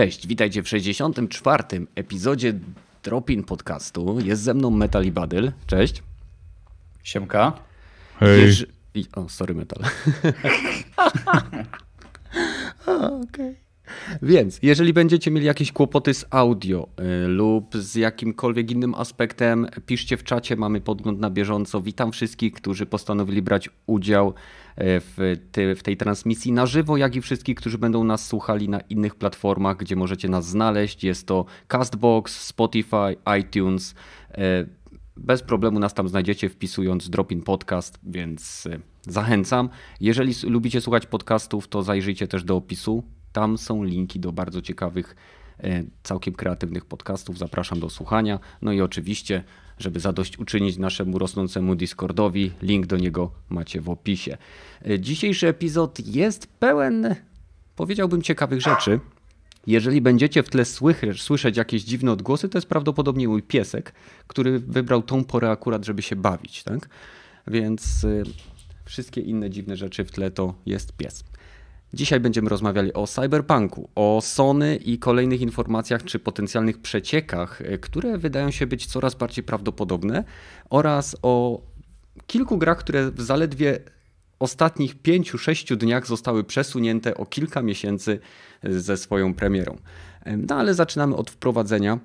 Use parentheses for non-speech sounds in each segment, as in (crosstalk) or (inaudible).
Cześć, witajcie w 64. epizodzie Dropin Podcastu. Jest ze mną Metal i Badyl. Cześć. Siemka. Hej. Jerzy... O, sorry Metal. (laughs) Okej. Okay. Więc, jeżeli będziecie mieli jakieś kłopoty z audio y, lub z jakimkolwiek innym aspektem, piszcie w czacie, mamy podgląd na bieżąco. Witam wszystkich, którzy postanowili brać udział w, te, w tej transmisji na żywo, jak i wszystkich, którzy będą nas słuchali na innych platformach, gdzie możecie nas znaleźć. Jest to Castbox, Spotify, iTunes. Y, bez problemu nas tam znajdziecie wpisując Dropin Podcast, więc zachęcam. Jeżeli lubicie słuchać podcastów, to zajrzyjcie też do opisu tam są linki do bardzo ciekawych, e, całkiem kreatywnych podcastów. Zapraszam do słuchania. No i oczywiście, żeby zadośćuczynić naszemu rosnącemu Discordowi, link do niego macie w opisie. E, dzisiejszy epizod jest pełen, powiedziałbym, ciekawych rzeczy. Jeżeli będziecie w tle słychać, słyszeć jakieś dziwne odgłosy, to jest prawdopodobnie mój piesek, który wybrał tą porę akurat, żeby się bawić. Tak? Więc e, wszystkie inne dziwne rzeczy w tle to jest pies. Dzisiaj będziemy rozmawiali o cyberpunku, o Sony i kolejnych informacjach czy potencjalnych przeciekach, e, które wydają się być coraz bardziej prawdopodobne, oraz o kilku grach, które w zaledwie ostatnich pięciu, sześciu dniach zostały przesunięte o kilka miesięcy e, ze swoją premierą. E, no ale zaczynamy od wprowadzenia.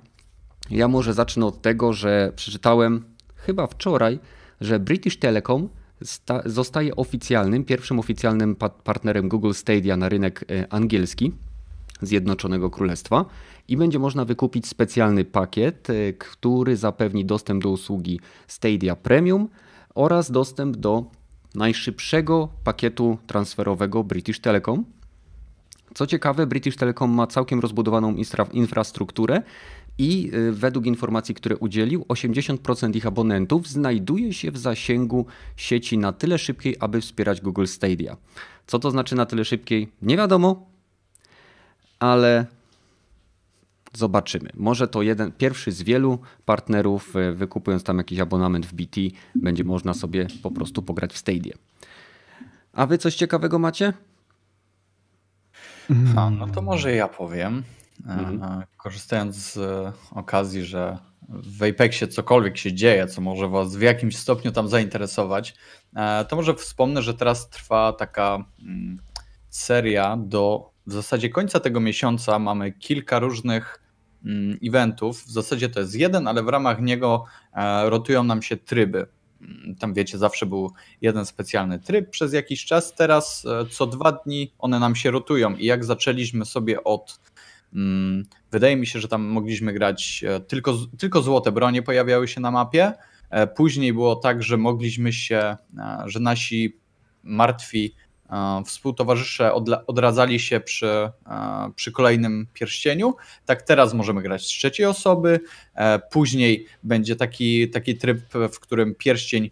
Ja może zacznę od tego, że przeczytałem chyba wczoraj, że British Telecom zostaje oficjalnym, pierwszym oficjalnym partnerem Google Stadia na rynek e, angielski Zjednoczonego Królestwa i będzie można wykupić specjalny pakiet, e, który zapewni dostęp do usługi Stadia Premium oraz dostęp do najszybszego pakietu transferowego British Telecom. Co ciekawe, British Telecom ma całkiem rozbudowaną infrastrukturę i y, według informacji, które udzielił, 80% ich abonentów znajduje się w zasięgu sieci na tyle szybkiej, aby wspierać Google Stadia. Co to znaczy na tyle szybkiej? Nie wiadomo, ale zobaczymy. Może to jeden, pierwszy z wielu partnerów, y, wykupując tam jakiś abonament w BT, będzie można sobie po prostu pograć w Stadia. A wy coś ciekawego macie? A, no to może ja powiem. Mhm. E, korzystając z e, okazji, że w Apexie cokolwiek się dzieje, co może Was w jakimś stopniu tam zainteresować, e, to może wspomnę, że teraz trwa taka mm, seria do w zasadzie końca tego miesiąca. Mamy kilka różnych mm, eventów. W zasadzie to jest jeden, ale w ramach niego rotują nam się tryby. Mm, tam wiecie, zawsze był jeden specjalny tryb przez jakiś czas. Teraz co dwa dni one nam się rotują. I jak zaczęliśmy sobie od wydaje mi się, że tam mogliśmy grać e, tylko, tylko złote bronie pojawiały się na mapie. E, później było tak, że mogliśmy się, e, że nasi martwi współtowarzysze odradzali się przy, przy kolejnym pierścieniu. Tak teraz możemy grać z trzeciej osoby. Później będzie taki, taki tryb, w którym pierścień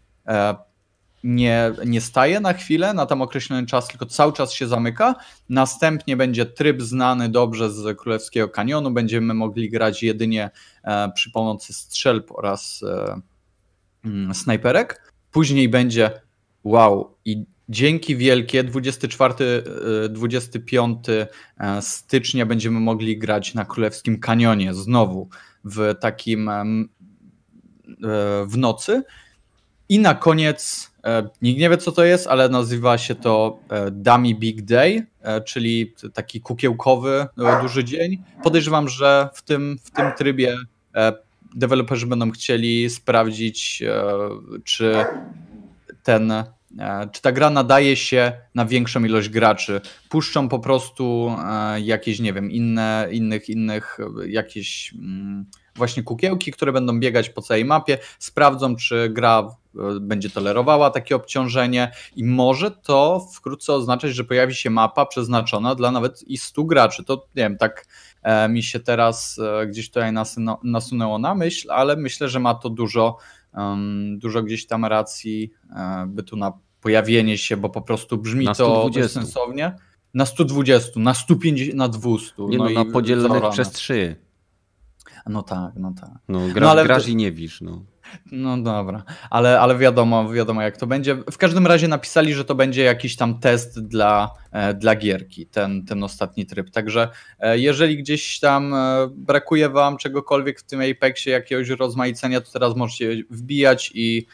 nie, nie staje na chwilę, na tam określony czas, tylko cały czas się zamyka. Następnie będzie tryb znany dobrze z Królewskiego Kanionu. Będziemy mogli grać jedynie e, przy pomocy strzelb oraz e, mm, snajperek. Później będzie wow i dzięki wielkie 24-25 e, stycznia będziemy mogli grać na Królewskim Kanionie znowu w takim w nocy. I na koniec nikt nie wie, co to jest, ale nazywa się to e, Dummy Big Day, e, czyli taki kukiełkowy duży dzień. Podejrzewam, że w tym, w tym trybie deweloperzy będą chcieli sprawdzić, czy ten czy ta gra nadaje się na większą ilość graczy. Puszczą po prostu jakieś, nie wiem, inne, innych, innych, jakieś mm, właśnie kukiełki, które będą biegać po całej mapie, sprawdzą, czy gra e, będzie tolerowała takie obciążenie i może to wkrótce oznaczać, że pojawi się mapa przeznaczona dla nawet i 100 graczy. To nie wiem, tak e, mi się teraz e, gdzieś tutaj nasunęło na myśl, ale myślę, że ma to dużo, dużo gdzieś tam racji bytu na pojawienie się, bo po prostu brzmi to sensownie. Na 120, na 150, na 200. Nie no, no na podzielonych przez 3. No tak, no tak. No, gra, no ale... grasz i nie wisz, no. No dobra, ale, ale wiadomo, wiadomo jak to będzie. W każdym razie napisali, że to będzie jakiś tam test dla, e, dla gierki, ten, ten ostatni tryb. Także e, jeżeli gdzieś tam e, brakuje wam czegokolwiek w tym Apexie, jakiegoś rozmaicenia, to teraz możecie wbijać i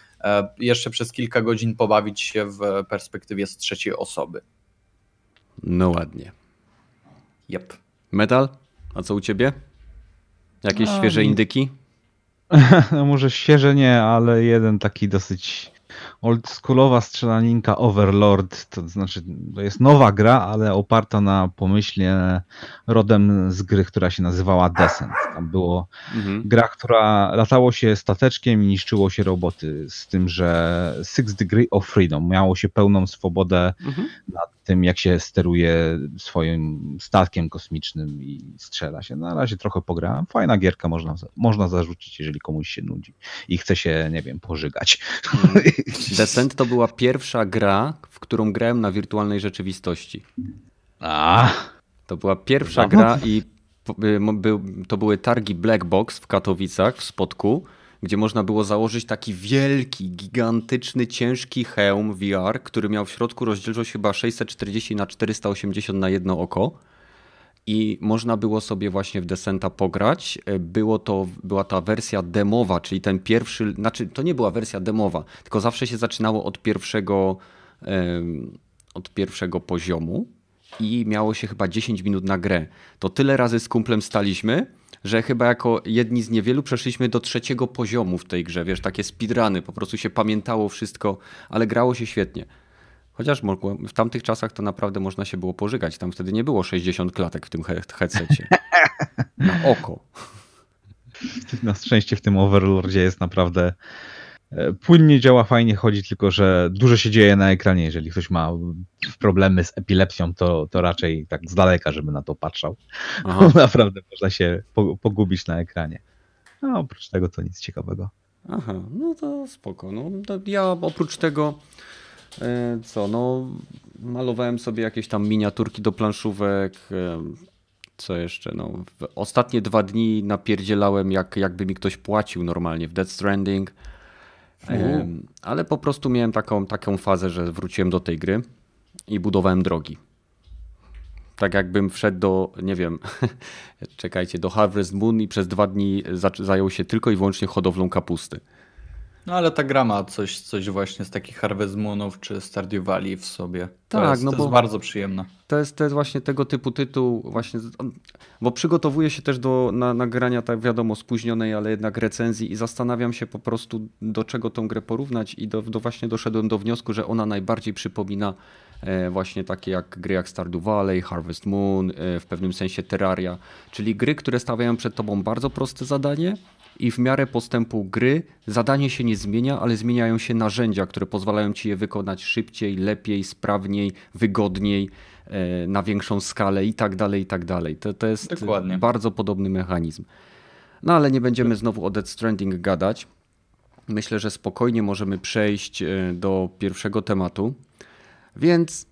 jeszcze przez kilka godzin pobawić się w perspektywie z trzeciej osoby. No ładnie. Yep. Metal? A co u ciebie? Jakieś no, świeże indyki? (laughs) No może świeże nie, ale jeden taki dosyć oldschoolowa strzelaninka Overlord, to znaczy to jest nowa gra, ale oparta na pomyśle rodem z gry, która się nazywała Descent. Tam było mhm. gra, która latało się stateczkiem i niszczyło się roboty, z tym, że Six Degree of Freedom miało się pełną swobodę mhm. nad tym, jak się steruje swoim statkiem kosmicznym i strzela się. Na razie trochę pograłem. Fajna gierka można, można zarzucić, jeżeli komuś się nudzi i chce się, nie wiem, pożygać. (laughs) Descent to była pierwsza gra, w którą grałem na wirtualnej rzeczywistości. A. To była pierwsza gra i to były targi Black Box w Katowicach, w Spodku, gdzie można było założyć taki wielki, gigantyczny, ciężki hełm VR, który miał w środku rozdzielczość chyba 640 na 480 na jedno oko i można było sobie właśnie w Descenta pograć. E, było to, była ta wersja demowa, czyli ten pierwszy, znaczy to nie była wersja demowa, tylko zawsze się zaczynało od pierwszego, od pierwszego poziomu i miało się chyba 10 minut na grę. To tyle razy z kumplem staliśmy, że chyba jako jedni z niewielu przeszliśmy do trzeciego poziomu w tej grze, wiesz, takie speedruny, po prostu się pamiętało wszystko, ale grało się świetnie. Chociaż w tamtych czasach to naprawdę można się było pożygać. Tam wtedy nie było 60 klatek w tym headsetie. Na oko. Na szczęście w tym Overlordzie jest naprawdę płynnie działa, fajnie chodzi, tylko że dużo się dzieje na ekranie. Jeżeli ktoś ma problemy z epilepsją, to, to raczej tak z daleka, żeby na to patrzał. (laughs) Naprawdę można się pogubić na ekranie. A oprócz tego to nic ciekawego. Aha, no to spoko. No, ja oprócz tego E, co, no malowałem sobie jakieś tam miniaturki do planszówek, e, co jeszcze, no ostatnie dwa dni napierdzielałem jak, jakby mi ktoś płacił normalnie w Dead Stranding, ale po prostu miałem taką, taką fazę, że wróciłem do tej gry i budowałem drogi. Tak jakbym wszedł do, nie wiem, (laughs) czekajcie, do Harvest Moon i przez dwa dni zajął się tylko i wyłącznie hodowlą kapusty. No ale ta gra ma coś, coś właśnie z takich Harvest Moonów czy Stardew Valley w sobie. To tak, jest, no to bo jest bardzo przyjemne. To jest, to jest właśnie tego typu tytuł, właśnie, bo przygotowuję się też do na, nagrania, tak wiadomo, spóźnionej, ale jednak recenzji i zastanawiam się po prostu, do czego tą grę porównać i do, do właśnie doszedłem do wniosku, że ona najbardziej przypomina e, właśnie takie jak gry jak Stardew Valley, Harvest Moon, e, w pewnym sensie Terraria, czyli gry, które stawiają przed tobą bardzo proste zadanie, i w miarę postępu gry zadanie się nie zmienia, ale zmieniają się narzędzia, które pozwalają ci je wykonać szybciej, lepiej, sprawniej, wygodniej, e, na większą skalę i tak dalej, i tak dalej. To, to jest Dokładnie. bardzo podobny mechanizm. No ale nie będziemy znowu o Dead Stranding gadać. Myślę, że spokojnie możemy przejść e, do pierwszego tematu. Więc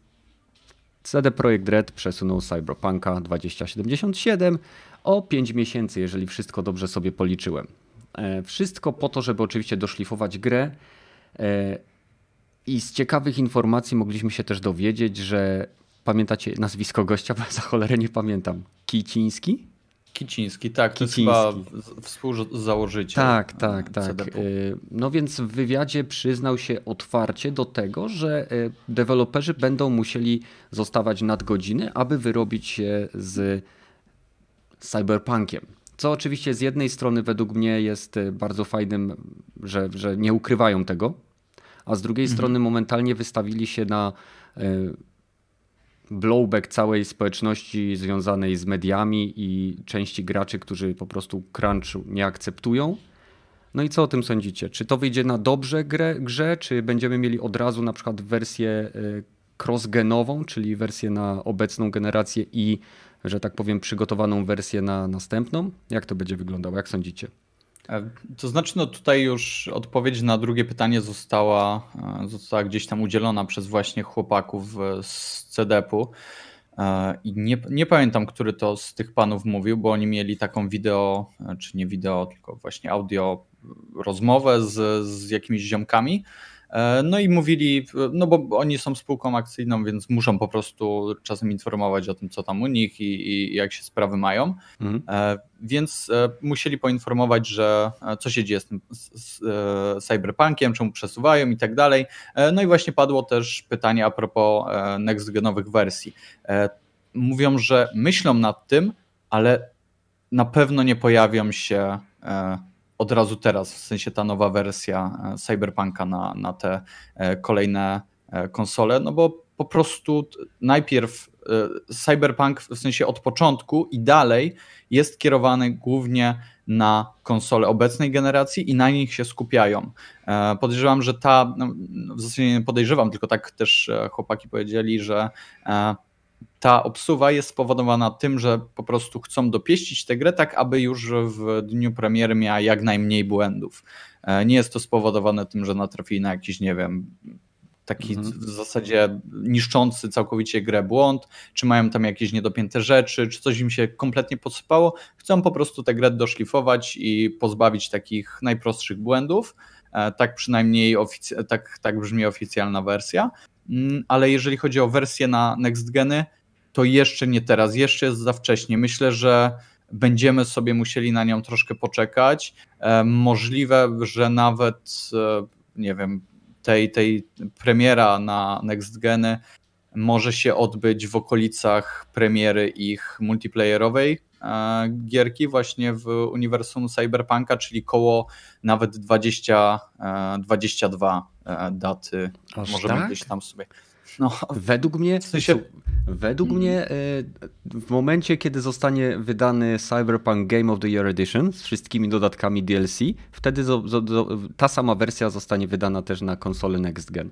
CD Projekt Red przesunął Cyberpunka 2077 o 5 miesięcy, jeżeli wszystko dobrze sobie policzyłem. E, wszystko po to, żeby oczywiście doszlifować grę. E, I z ciekawych informacji mogliśmy się też dowiedzieć, że pamiętacie nazwisko gościa, bo za cholerę nie pamiętam. Kiciński? Kiciński, tak, Kiciński. to jest chyba współzałożyciel. Tak, tak, tak. E, no więc w wywiadzie przyznał się otwarcie do tego, że deweloperzy będą musieli zostawać nadgodziny, aby wyrobić się z cyberpunkiem. Co oczywiście z jednej strony według mnie jest y, bardzo fajnym, że, że nie ukrywają tego, a z drugiej mhm. strony momentalnie wystawili się na y, blowback całej społeczności związanej z mediami i części graczy, którzy po prostu crunch nie akceptują. No i co o tym sądzicie? Czy to wyjdzie na dobrze grę, grze, czy będziemy mieli od razu na przykład wersję y, crossgenową, czyli wersję na obecną generację i że tak powiem, przygotowaną wersję na następną? Jak to będzie wyglądało? Jak sądzicie? E, to znaczy, no tutaj już odpowiedź na drugie pytanie została, e, została gdzieś tam udzielona przez właśnie chłopaków z CDP-u. I nie, nie pamiętam, który to z tych panów mówił, bo oni mieli taką wideo, czy nie wideo, tylko właśnie audio rozmowę z, z jakimiś ziomkami E, no i mówili, no bo oni są spółką akcyjną, więc muszą po prostu czasem informować o tym, co tam u nich i, i jak się sprawy mają. Mhm. E, więc e, musieli poinformować, że co się dzieje z tym z cyberpunkiem, czemu przesuwają i tak dalej. No i właśnie padło też pytanie a propos next genowych wersji. Mówią, że myślą nad tym, ale na pewno nie pojawią się od razu teraz, w sensie ta nowa wersja e, Cyberpunka na, na te e, kolejne e, konsole, no bo po prostu najpierw Cyberpunk w sensie od początku i dalej jest kierowany głównie na konsole obecnej generacji i na nich się skupiają. Podejrzewam, że ta, no, w zasadzie nie podejrzewam, tylko tak też chłopaki powiedzieli, że ta obsuwa jest spowodowana tym, że po prostu chcą dopieścić tę grę tak, aby już w dniu premiery miała jak najmniej błędów. E, nie jest to spowodowane tym, że natrafili na jakiś, nie wiem, taki mhm. w zasadzie niszczący całkowicie grę błąd, czy mają tam jakieś niedopięte rzeczy, czy coś im się kompletnie posypało. Chcą po prostu tę grę doszlifować i pozbawić takich najprostszych błędów. E, tak przynajmniej tak, tak brzmi oficjalna wersja. Mm, ale jeżeli chodzi o wersję na next geny, to jeszcze nie teraz, jeszcze jest za wcześnie. Myślę, że będziemy sobie musieli na nią troszkę poczekać. E, możliwe, że nawet, e, nie wiem, tej, tej premiera na Next Geny może się odbyć w okolicach premiery ich multiplayerowej e, gierki właśnie w uniwersum Cyberpunka, czyli koło nawet 20, 22 daty. Aż Możemy tak? gdzieś tam sobie no, według mnie, w sensie... według mnie e, w momencie, kiedy zostanie wydany Cyberpunk Game of the Year Edition z wszystkimi dodatkami DLC, wtedy ta sama wersja zostanie wydana też na konsolę Next Gen.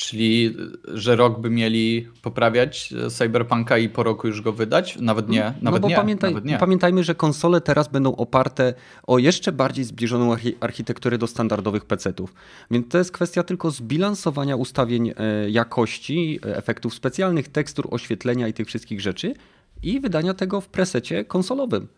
Czyli, że rok by mieli poprawiać Cyberpunka i po roku już go wydać? Nawet nie. Nawet no bo nie, pamiętaj, nawet nie. pamiętajmy, że konsole teraz będą oparte o jeszcze bardziej zbliżoną architekturę do standardowych PC-ów. Więc to jest kwestia tylko zbilansowania ustawień e, jakości, efektów specjalnych, tekstur, oświetlenia i tych wszystkich rzeczy i wydania tego w presecie konsolowym.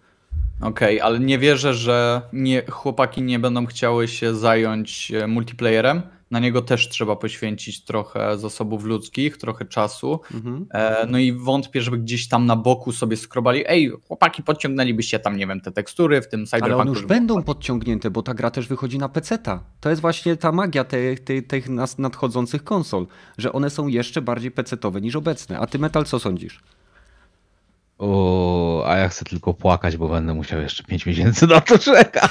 Okej, okay, ale nie wierzę, że nie, chłopaki nie będą chciały się zająć e, multiplayerem na niego też trzeba poświęcić trochę zasobów ludzkich, trochę czasu. Mhm. E, no i wątpię, żeby gdzieś tam na boku sobie skrobali, ej, chłopaki, podciągnęlibyście tam, nie wiem, te tekstury w tym cyberpunku. Ale one już będą podciągnięte, bo ta gra też wychodzi na PC-ta. To jest właśnie ta magia tych, tych, tych nadchodzących konsol, że one są jeszcze bardziej PC-towe niż obecne. A ty, Metal, co sądzisz? O, a ja chcę tylko płakać, bo będę musiał jeszcze 5 miesięcy na to czekać.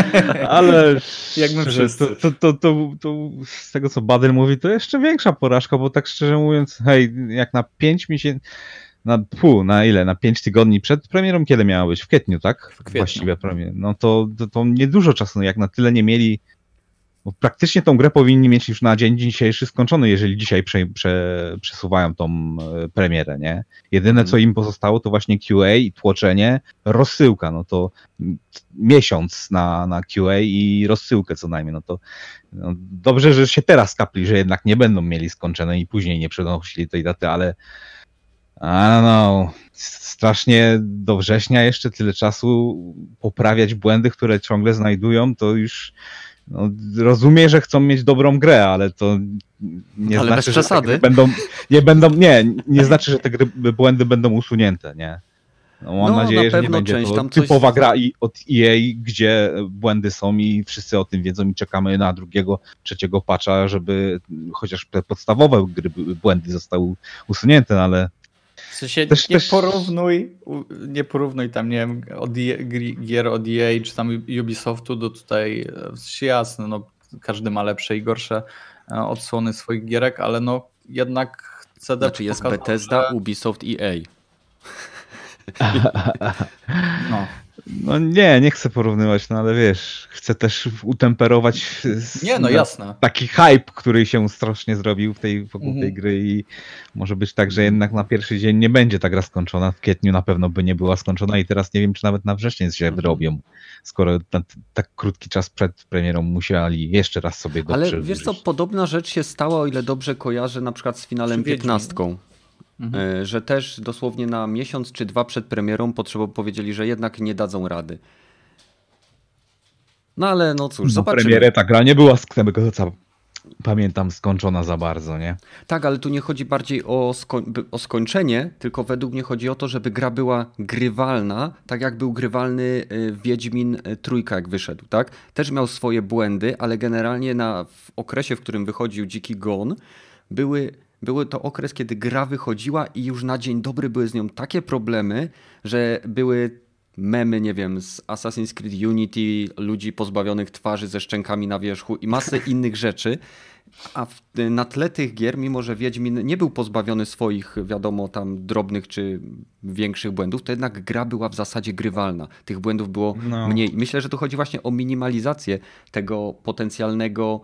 (laughs) Ale jak my wszyscy. To, to, to, to, to z tego, co Badel mówi, to jeszcze większa porażka, bo tak szczerze mówiąc, hej, jak na 5 miesięcy, na, pu, na ile? Na 5 tygodni przed premierą, kiedy miała być? W kwietniu, tak? W kwietniu. Właściwie premier. No to, to, to niedużo czasu, no jak na tyle nie mieli bo praktycznie tą grę powinni mieć już na dzień dzisiejszy skończony, jeżeli dzisiaj prze, prze, przesuwają tą e, premierę, nie? Jedyne, co mhm. im pozostało, to właśnie QA i tłoczenie, rozsyłka, no to miesiąc na, na QA i rozsyłkę co najmniej, no to no dobrze, że się teraz kapli, że jednak nie będą mieli skończone i później nie przenosili tej daty, ale a no, strasznie do września jeszcze tyle czasu poprawiać błędy, które ciągle znajdują, to już no, rozumiem, że chcą mieć dobrą grę, ale to nie ale znaczy, że te będą, nie będą, nie, nie znaczy, że te gry, błędy będą usunięte, nie. No, mam no, nadzieję, na że nie będzie to typowa coś... gra od EA, gdzie błędy są i wszyscy o tym wiedzą i czekamy na drugiego, trzeciego patcha, żeby chociaż te podstawowe gry, błędy zostały usunięte, no, ale w sensie też, nie też... porównuj, nie porównuj tam, nie wiem, od e, gier od EA czy tam Ubisoftu do tutaj, w sensie jasne, no każdy ma lepsze i gorsze e, odsłony swoich gierek, ale no jednak CD Znaczy jest Bethesda, że... Ubisoft, EA. No. No nie, nie chcę porównywać, no ale wiesz, chcę też utemperować nie, no, jasne. taki hype, który się strasznie zrobił w tej, wokół mhm. tej gry i może być tak, że jednak na pierwszy dzień nie będzie ta gra skończona, w kwietniu na pewno by nie była skończona i teraz nie wiem, czy nawet na wrzesień się mhm. wyrobią, skoro na tak krótki czas przed premierą musieli jeszcze raz sobie Ale wiesz co, podobna rzecz się stała, o ile dobrze kojarzę, na przykład z finalem 15. mhm. że też dosłownie na miesiąc czy dwa przed premierą potrzebą powiedzieli, że jednak nie dadzą rady. No ale no cóż, no, zobaczymy. Premierę ta gra nie była z tego co pamiętam skończona za bardzo, nie? Tak, ale tu nie chodzi bardziej o, o skończenie, tylko według mnie chodzi o to, żeby gra była grywalna, tak jak był grywalny y, Wiedźmin y, Trójka, jak wyszedł, tak? Też miał swoje błędy, ale generalnie na, w okresie, w którym wychodził Dziki Gon, były były to okres, kiedy gra wychodziła i już na dzień dobry były z nią takie problemy, że były memy, nie wiem, z Assassin's Creed Unity, ludzi pozbawionych twarzy ze szczękami na wierzchu i masę (laughs) innych rzeczy. A w, na tle tych gier, mimo że Wiedźmin nie był pozbawiony swoich, wiadomo, tam drobnych czy większych błędów, to jednak gra była w zasadzie grywalna. Tych błędów było no. mniej. Myślę, że tu chodzi właśnie o minimalizację tego potencjalnego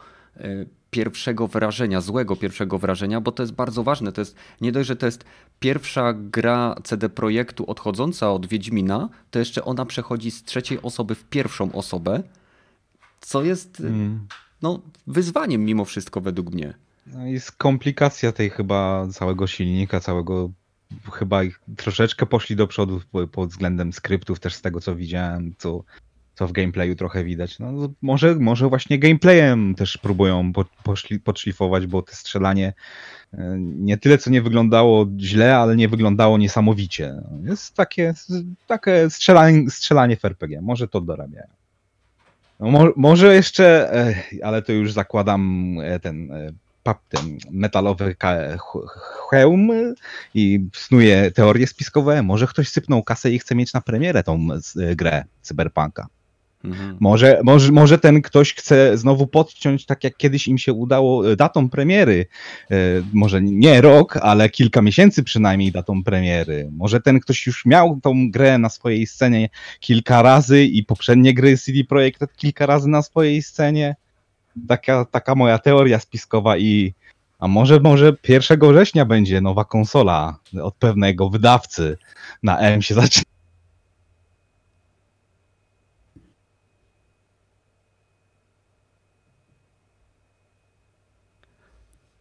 pierwszego wrażenia, złego pierwszego wrażenia, bo to jest bardzo ważne. To jest nie dość, że to jest pierwsza gra CD Projektu odchodząca od Wiedźmina, to jeszcze ona przechodzi z trzeciej osoby w pierwszą osobę, co jest mm. no, wyzwaniem mimo wszystko według mnie. No i komplikacja tej chyba całego silnika, całego chyba ich troszeczkę poszli do przodu pod względem skryptów też z tego co widziałem, co co w gameplayu trochę widać. No, może, może właśnie gameplayem też próbują poszli, podszlifować, bo to strzelanie e, nie tyle co nie wyglądało źle, ale nie wyglądało niesamowicie. Jest takie, takie strzelanie, strzelanie w RPG. Może to dorabiają. No, mo, może jeszcze, e, ale to już zakładam e, ten ten metalowy hełm i snuje teorie spiskowe. Może ktoś sypnął kasę i chce mieć na premierę tą grę Cyberpunka. Mhm. Może, może, może ten ktoś chce znowu podciąć, tak jak kiedyś im się udało, e, datą premiery. E, może nie rok, ale kilka miesięcy przynajmniej datą premiery. Może ten ktoś już miał tą grę na swojej scenie kilka razy i poprzednie gry CD Projekt kilka razy na swojej scenie. Taka, taka moja teoria spiskowa i a może, może 1 września będzie nowa konsola od pewnego wydawcy. Na M się zaczyna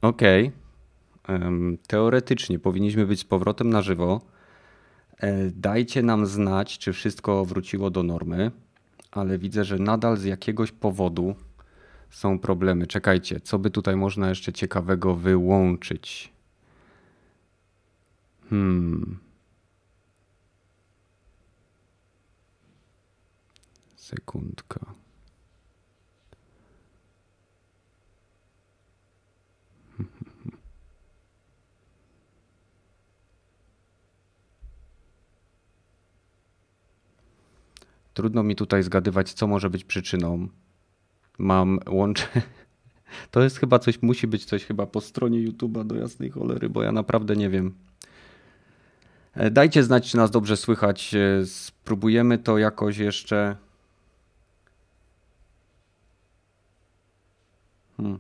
Okej. Teoretycznie powinniśmy być z powrotem na żywo. E, dajcie nam znać, czy wszystko wróciło do normy, ale widzę, że nadal z jakiegoś powodu są problemy. Czekajcie, co by tutaj można jeszcze ciekawego wyłączyć? Hmm. Sekundka. Trudno mi tutaj zgadywać, co może być przyczyną. Mam łącze. (laughs) To jest chyba coś, musi być coś chyba po stronie YouTube'a do jasnej cholery, bo ja naprawdę nie wiem. E, dajcie znać, czy nas dobrze słychać. E, spróbujemy to jakoś jeszcze. Hmm.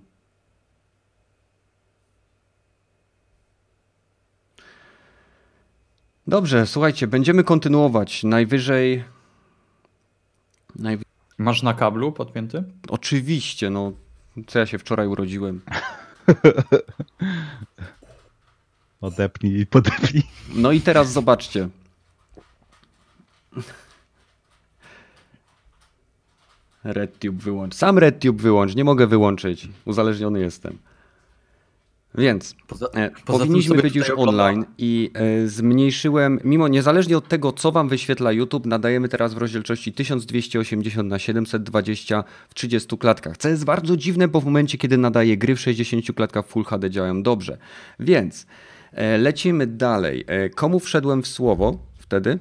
Dobrze, słuchajcie, będziemy kontynuować. Najwyżej Najwi Masz na kablu podpięty? Oczywiście, no. Co ja się wczoraj urodziłem. (laughs) Odepnij i podepnij. No i teraz zobaczcie. RedTube wyłącz. Sam RedTube wyłącz, nie mogę wyłączyć. Uzależniony jestem. Więc poza, e, poza powinniśmy być już online i e, zmniejszyłem, mimo niezależnie od tego, co wam wyświetla YouTube, nadajemy teraz w rozdzielczości 1280 na 720 w 30 klatkach. Co jest bardzo dziwne, bo w momencie, kiedy nadaję gry w 60 klatkach Full HD działają dobrze. Więc e, lecimy dalej. Komu wszedłem w słowo wtedy?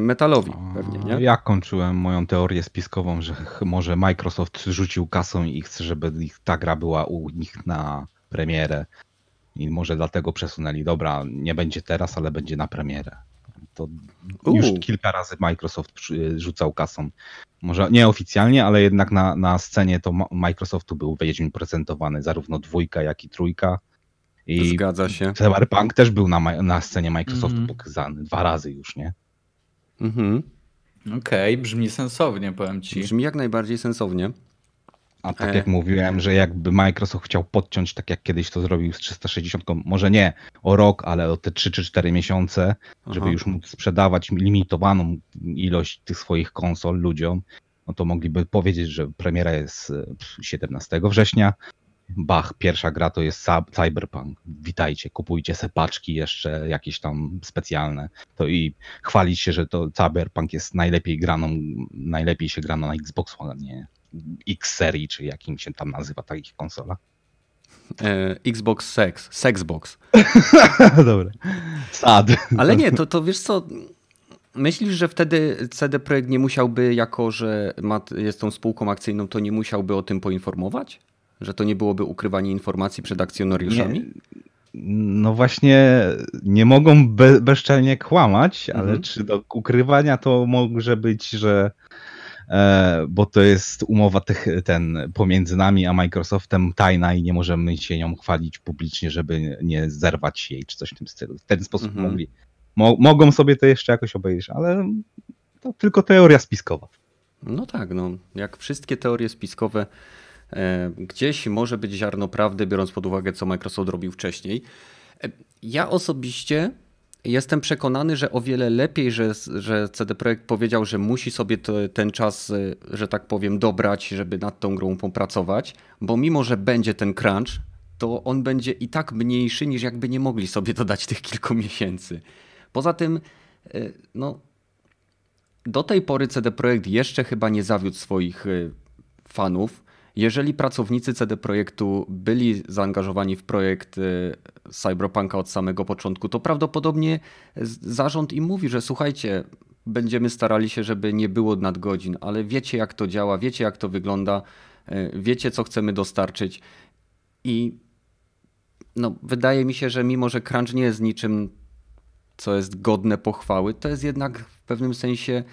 Metalowi pewnie, nie? Ja kończyłem moją teorię spiskową, że może Microsoft rzucił kasą i chce, żeby ta gra była u nich na premierę i może dlatego przesunęli, dobra, nie będzie teraz, ale będzie na premierę. To już kilka razy Microsoft rzucał kasą. Może nie oficjalnie, ale jednak na, na scenie to Microsoftu był Wiedźmin prezentowany, zarówno dwójka, jak i trójka. I Zgadza się. Cyberpunk też był na, na scenie Microsoftu mm. pokazany dwa razy już, nie? Mhm. Okej, okay, brzmi sensownie, powiem ci. Brzmi jak najbardziej sensownie. A tak jak mówiłem, że jakby Microsoft chciał podciąć, tak jak kiedyś to zrobił z 360, może nie o rok, ale o te 3 czy 4 miesiące, Aha. żeby już móc sprzedawać limitowaną ilość tych swoich konsol ludziom, no to mogliby powiedzieć, że premiera jest 17 e, września. Bach, pierwsza gra to jest Cyberpunk. Witajcie, kupujcie se paczki jeszcze jakieś tam specjalne. To i chwalić się, że to Cyberpunk jest najlepiej graną, najlepiej się grano na Xbox One, X serii, czy jakim się tam nazywa takich konsola. E, Xbox Sex, Sexbox. (laughs) Dobra. Sad. Ale nie, to, to wiesz co, Myślisz, że wtedy CD Projekt nie musiałby, jako że ma, jest tą spółką akcyjną, to nie musiałby o tym poinformować? Że to nie byłoby ukrywanie informacji przed akcjonariuszami? Nie. No właśnie, nie mogą be, bezczelnie kłamać, ale mhm. czy do ukrywania to może być, że bo to jest umowa tych, ten pomiędzy nami a Microsoftem tajna i nie możemy się nią chwalić publicznie, żeby nie zerwać jej, czy coś w tym stylu. W ten sposób mhm. mogli Mo mogą sobie to jeszcze jakoś obejrzeć, ale to tylko teoria spiskowa. No tak, no, jak wszystkie teorie spiskowe, e, gdzieś może być ziarno prawdy, biorąc pod uwagę, co Microsoft robił wcześniej. E, ja osobiście jestem przekonany, że o wiele lepiej, że, że CD Projekt powiedział, że musi sobie to, ten czas, e, że tak powiem, dobrać, żeby nad tą grą popracować, bo mimo, że będzie ten crunch, to on będzie i tak mniejszy, niż jakby nie mogli sobie dodać tych kilku miesięcy. Poza tym, e, no, do tej pory CD Projekt jeszcze chyba nie zawiódł swoich e, fanów. Jeżeli pracownicy CD Projektu byli zaangażowani w projekt e, Cyberpunka od samego początku, to prawdopodobnie zarząd im mówi, że słuchajcie, będziemy starali się, żeby nie było nadgodzin, ale wiecie jak to działa, wiecie jak to wygląda, wiecie co chcemy dostarczyć. I no, wydaje mi się, że mimo, że crunch nie jest niczym co jest godne pochwały, to jest jednak w pewnym sensie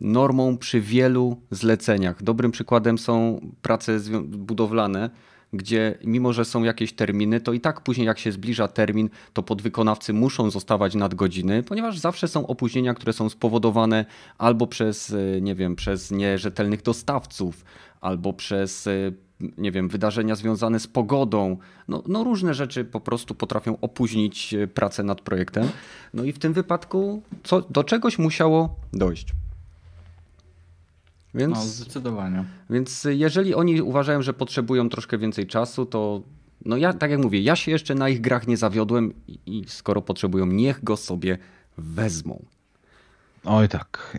normą przy wielu zleceniach. Dobrym przykładem są prace budowlane, gdzie mimo, że są jakieś terminy, to i tak później jak się zbliża termin, to podwykonawcy muszą zostawać nadgodziny, ponieważ zawsze są opóźnienia, które są spowodowane albo przez, e, nie wiem, przez nierzetelnych dostawców, albo przez e, nie wiem, wydarzenia związane z pogodą. No, no różne rzeczy po prostu potrafią opóźnić e, pracę nad projektem. No i w tym wypadku co, do czegoś musiało dojść. Więc, no, zdecydowanie. Więc jeżeli oni uważają, że potrzebują troszkę więcej czasu, to no ja, tak jak mówię, ja się jeszcze na ich grach nie zawiodłem i skoro potrzebują, niech go sobie wezmą. Oj tak,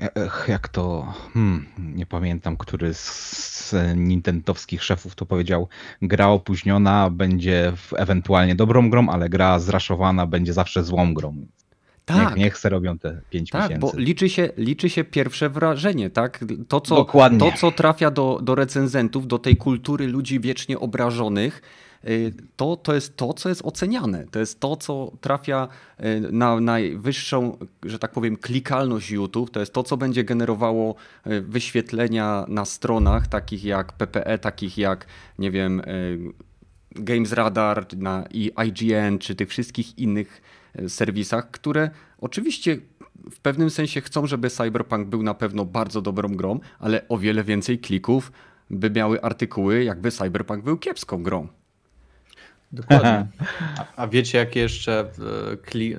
jak to, hmm, nie pamiętam, który z nintendowskich szefów to powiedział, gra opóźniona będzie ewentualnie dobrą grą, ale gra zraszowana będzie zawsze złą grą. Tak. Niech, niech se robią te pięć tak, miesięcy. bo liczy się, liczy się pierwsze wrażenie, tak? To, co, Dokładnie. to, co trafia do, do recenzentów, do tej kultury ludzi wiecznie obrażonych, y, to, to jest to, co jest oceniane. To jest to, co trafia y, na najwyższą, że tak powiem, klikalność YouTube. To jest to, co będzie generowało y, wyświetlenia na stronach takich jak PPE, takich jak, nie wiem, Games Radar na, i IGN, czy tych wszystkich innych serwisach, które oczywiście w pewnym sensie chcą, żeby Cyberpunk był na pewno bardzo dobrą grą, ale o wiele więcej klików by miały artykuły, jakby Cyberpunk był kiepską grą. Dokładnie. A, a wiecie, jak jeszcze e, kli... E,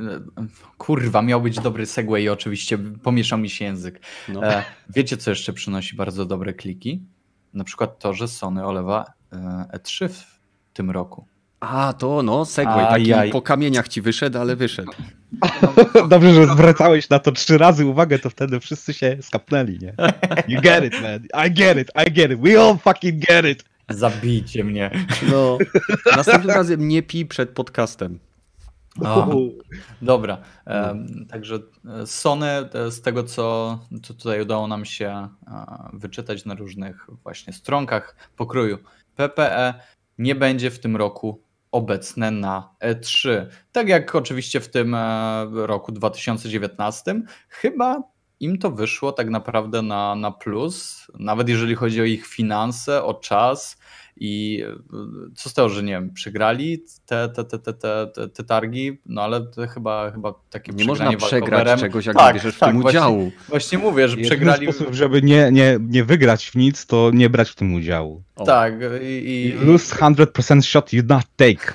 kurwa, miał być dobry segway i oczywiście pomieszał mi się język. No. E, wiecie, co jeszcze przynosi bardzo dobre kliki? Na przykład to, że Sony olewa E3 w tym roku. A, to no, Segway, taki jaj. po kamieniach ci wyszedł, ale wyszedł. (laughs) Dobrze, że zwracałeś na to trzy razy uwagę, to wtedy wszyscy się skapnęli, nie? You get it, man. I get it, I get it. We all fucking get it. Zabijcie mnie. No. Następnym razem nie pij przed podcastem. O, dobra. Um, także e, Sony, e, z tego co, co tutaj udało nam się e, wyczytać na różnych właśnie stronkach pokroju PPE, nie będzie w tym roku obecne na E3. Tak jak oczywiście w tym e, roku 2019, chyba im to wyszło tak naprawdę na, na plus, nawet jeżeli chodzi o ich finanse, o czas i e, co z tego, że nie wiem, przegrali te, te, te, te, te, te targi, no ale to chyba, chyba takie Nie można przegrać czegoś, jak tak, nie bierzesz tak, w tym właśnie, udziału. Właśnie mówię, że przegrali... sposób, żeby nie, nie, nie wygrać w nic, to nie brać w tym udziału. O. Tak. I, i... Lose 100% shot you not take.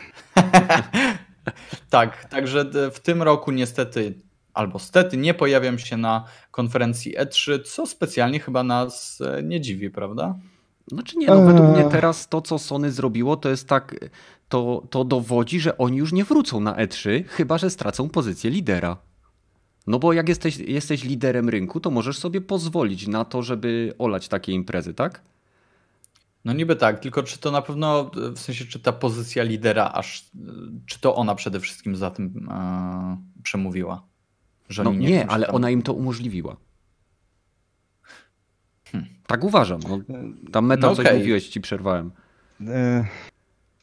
(laughs) tak, także w tym roku niestety albo stety nie pojawiam się na konferencji E3, co specjalnie chyba nas e, nie dziwi, prawda? Znaczy nie, no według mnie teraz to, co Sony zrobiło, to jest tak, to, to dowodzi, że oni już nie wrócą na E3, chyba że stracą pozycję lidera. No bo jak jesteś, jesteś liderem rynku, to możesz sobie pozwolić na to, żeby olać takie imprezy, tak? No niby tak, tylko czy to na pewno, w sensie czy ta pozycja lidera, aż, czy to ona przede wszystkim za tym e, przemówiła? Że no nie, nie ale tam... ona im to umożliwiła. Hmm. Tak uważam. No, tam meta no okay. coś mówiłeś, ci przerwałem. E,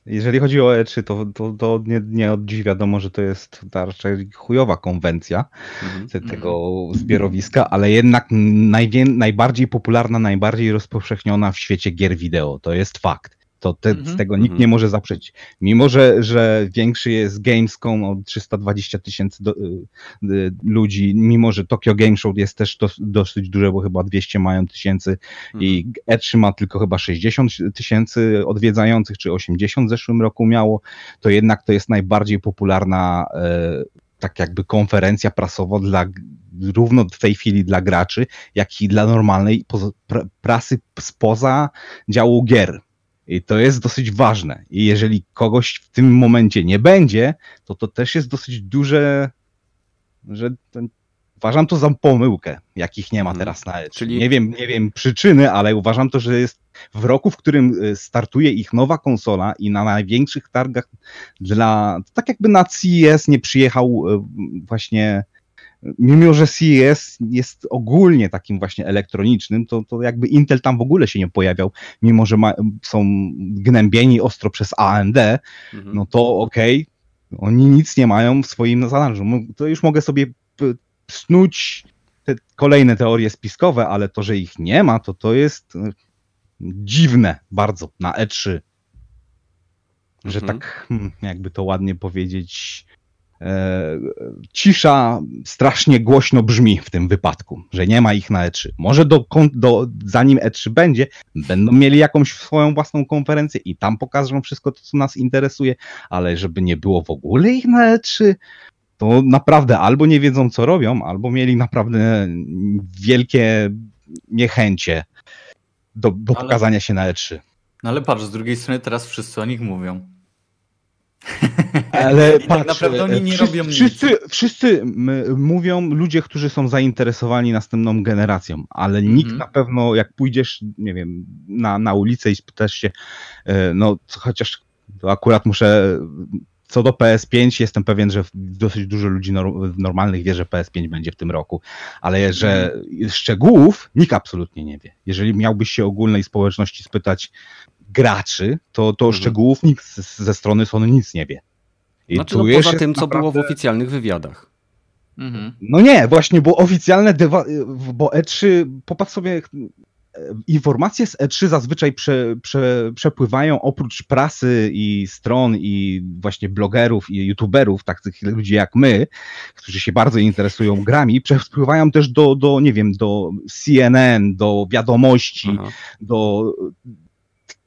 jeżeli chodzi o E3, to, to, to nie, nie od dziś wiadomo, że to jest raczej chujowa konwencja mm -hmm. tego zbiorowiska, ale jednak najwię, najbardziej popularna, najbardziej rozpowszechniona w świecie gier wideo. To jest fakt. To te, mm -hmm. z tego nikt mm -hmm. nie może zaprzeć. Mimo, że, że większy jest Gamescom o 320 tysięcy y, y, ludzi, mimo, że Tokyo Game Show jest też dos, dosyć duże, bo chyba 200 mają tysięcy mm -hmm. i E3 ma tylko chyba 60 tysięcy odwiedzających, czy 80 w zeszłym roku miało, to jednak to jest najbardziej popularna e, tak jakby konferencja prasowa dla równo w tej chwili dla graczy, jak i dla normalnej prasy spoza działu gier. I to jest dosyć ważne. I jeżeli kogoś w tym momencie nie będzie, to to też jest dosyć duże, że ten, uważam to za pomyłkę, jakich nie ma mhm. teraz na E3. Czyli... Nie, wiem, nie wiem przyczyny, ale uważam to, że jest w roku, w którym y, startuje ich nowa konsola i na największych targach dla, tak jakby na CES nie przyjechał y, właśnie mimo że CES jest ogólnie takim właśnie elektronicznym, to, to jakby Intel tam w ogóle się nie pojawiał, mimo że ma, są gnębieni ostro przez AMD, mhm. no to okej, okay, oni nic nie mają w swoim zanadrzu. To już mogę sobie snuć te kolejne teorie spiskowe, ale to, że ich nie ma, to to jest e, dziwne bardzo na E3. Że mhm. tak, hmm, jakby to ładnie powiedzieć, cisza strasznie głośno brzmi w tym wypadku, że nie ma ich na E3. Może do, do, zanim E3 będzie, będą mieli jakąś swoją własną konferencję i tam pokażą wszystko to, co nas interesuje, ale żeby nie było w ogóle ich na E3, to naprawdę albo nie wiedzą, co robią, albo mieli naprawdę wielkie niechęcie do, do ale, pokazania się na E3. No ale patrz, z drugiej strony teraz wszyscy o nich mówią. (laughs) Ale patrz, tak naprawdę oni nie wszyscy, robią wszyscy, nic. Wszyscy mówią ludzie, którzy są zainteresowani następną generacją, ale mm -hmm. nikt na pewno, jak pójdziesz, nie wiem, na, na ulicę i spytasz się, e, no chociaż to akurat muszę co do PS5 jestem pewien, że dosyć dużo ludzi normalnych wie, że PS5 będzie w tym roku, ale że mhm. szczegółów nikt absolutnie nie wie. Jeżeli miałbyś się ogólnej społeczności spytać, graczy, to, to mhm. szczegółów nikt ze strony Sony nic nie wie. I znaczy, no poza tym, co naprawdę... było w oficjalnych wywiadach. Mhm. No nie, właśnie, bo oficjalne, bo E3, popatrz sobie, informacje z E3 zazwyczaj prze, prze, przepływają oprócz prasy i stron i właśnie blogerów i youtuberów, takich ludzi jak my, którzy się bardzo interesują grami, przepływają też do, do nie wiem, do CNN, do wiadomości, Aha. do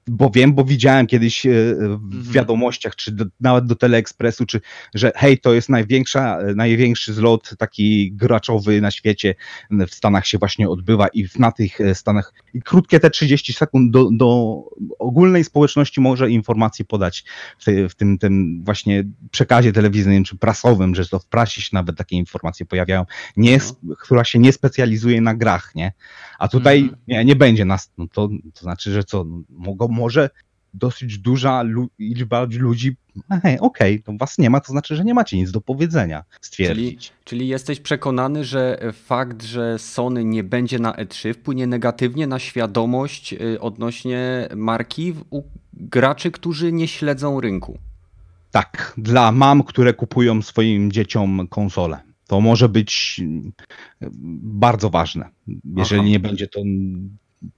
bo wiem, bo widziałem kiedyś e, w mhm. wiadomościach, czy do, nawet do Teleekspresu, czy że hej, to jest największa, e, największy zlot taki graczowy na świecie w Stanach się właśnie odbywa i na tych e, Stanach i krótkie te 30 sekund do, do ogólnej społeczności może informacje podać w, te, w tym, tym właśnie przekazie telewizyjnym czy prasowym, że to w prasie się nawet takie informacje pojawiają, nie, no. która się nie specjalizuje na grach, nie? A tutaj mhm. nie, nie będzie nas, no to, to znaczy, że co, mogą, może dosyć duża liczba ludzi, okej, okay, to was nie ma, to znaczy, że nie macie nic do powiedzenia, stwierdzić. Czyli, czyli jesteś przekonany, że fakt, że Sony nie będzie na E3 wpłynie negatywnie na świadomość y, odnośnie marki u graczy, którzy nie śledzą rynku? Tak, dla mam, które kupują swoim dzieciom konsole. to może być bardzo ważne. Jeżeli Aha. nie będzie to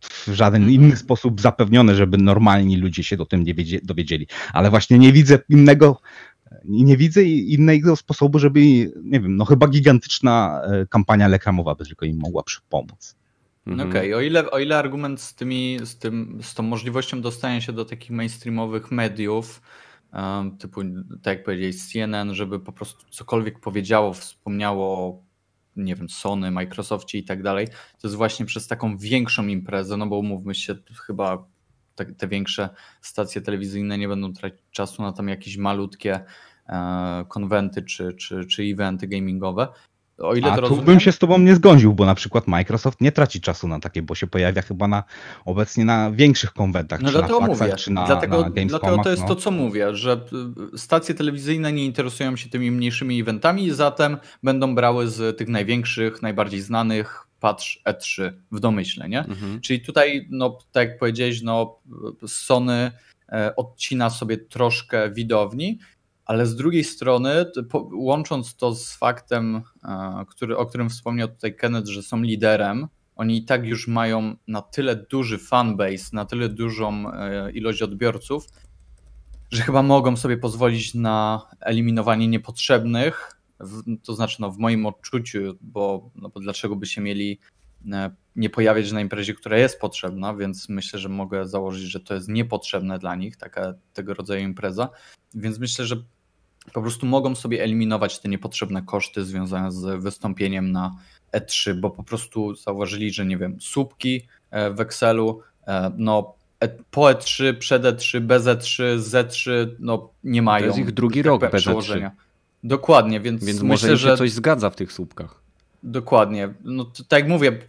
w żaden inny sposób zapewnione, żeby normalni ludzie się o tym nie dowiedzieli. Ale właśnie nie widzę innego, nie widzę innego sposobu, żeby, nie wiem, no chyba gigantyczna e, kampania reklamowa by tylko im mogła pomóc. Mhm. Okej, okay. o, ile, o ile argument z, tymi, z, tym, z tą możliwością dostania się do takich mainstreamowych mediów, um, typu, tak jak powiedziałeś, CNN, żeby po prostu cokolwiek powiedziało, wspomniało nie wiem, Sony, Microsoftie i tak dalej, to jest właśnie przez taką większą imprezę, no bo umówmy się, chyba te, większe stacje telewizyjne nie będą tracić czasu na tam jakieś malutkie e, konwenty czy, czy, czy eventy gamingowe, o ile A to rozumiem... bym się z tobą nie zgodził, bo na przykład Microsoft nie traci czasu na takie, bo się pojawia chyba na obecnie na większych konwentach, no czy dlatego na mówię. czy na, dlatego, na dlatego to jest no. to, co mówię, że y, stacje telewizyjne nie interesują się tymi mniejszymi eventami, zatem będą brały z tych największych, najbardziej znanych, patrz E3 w domyśle, nie? Mhm. Czyli tutaj, no tak jak powiedziałeś, no Sony e, odcina sobie troszkę widowni, ale z drugiej strony, łącząc to z faktem, e, który, o którym wspomniał tutaj Kenneth, że są liderem, oni i tak już mają na tyle duży fanbase, na tyle dużą e, ilość odbiorców, że chyba mogą sobie pozwolić na eliminowanie niepotrzebnych, to znaczy no, w moim odczuciu, bo, no, bo dlaczego by się mieli e, nie pojawiać na imprezie, która jest potrzebna, więc myślę, że mogę założyć, że to jest niepotrzebne dla nich, taka tego rodzaju impreza. Więc myślę, że po prostu mogą sobie eliminować te niepotrzebne koszty związane z wystąpieniem na E3, bo po prostu zauważyli, że nie wiem, słupki e, w Excelu, e, no e, po E3, przed E3, bez E3, z E3, no nie mają. To jest ich drugi tak rok bez E3. Dokładnie, więc, więc myślę, może że coś zgadza w tych słupkach. Dokładnie. No tak jak mówię,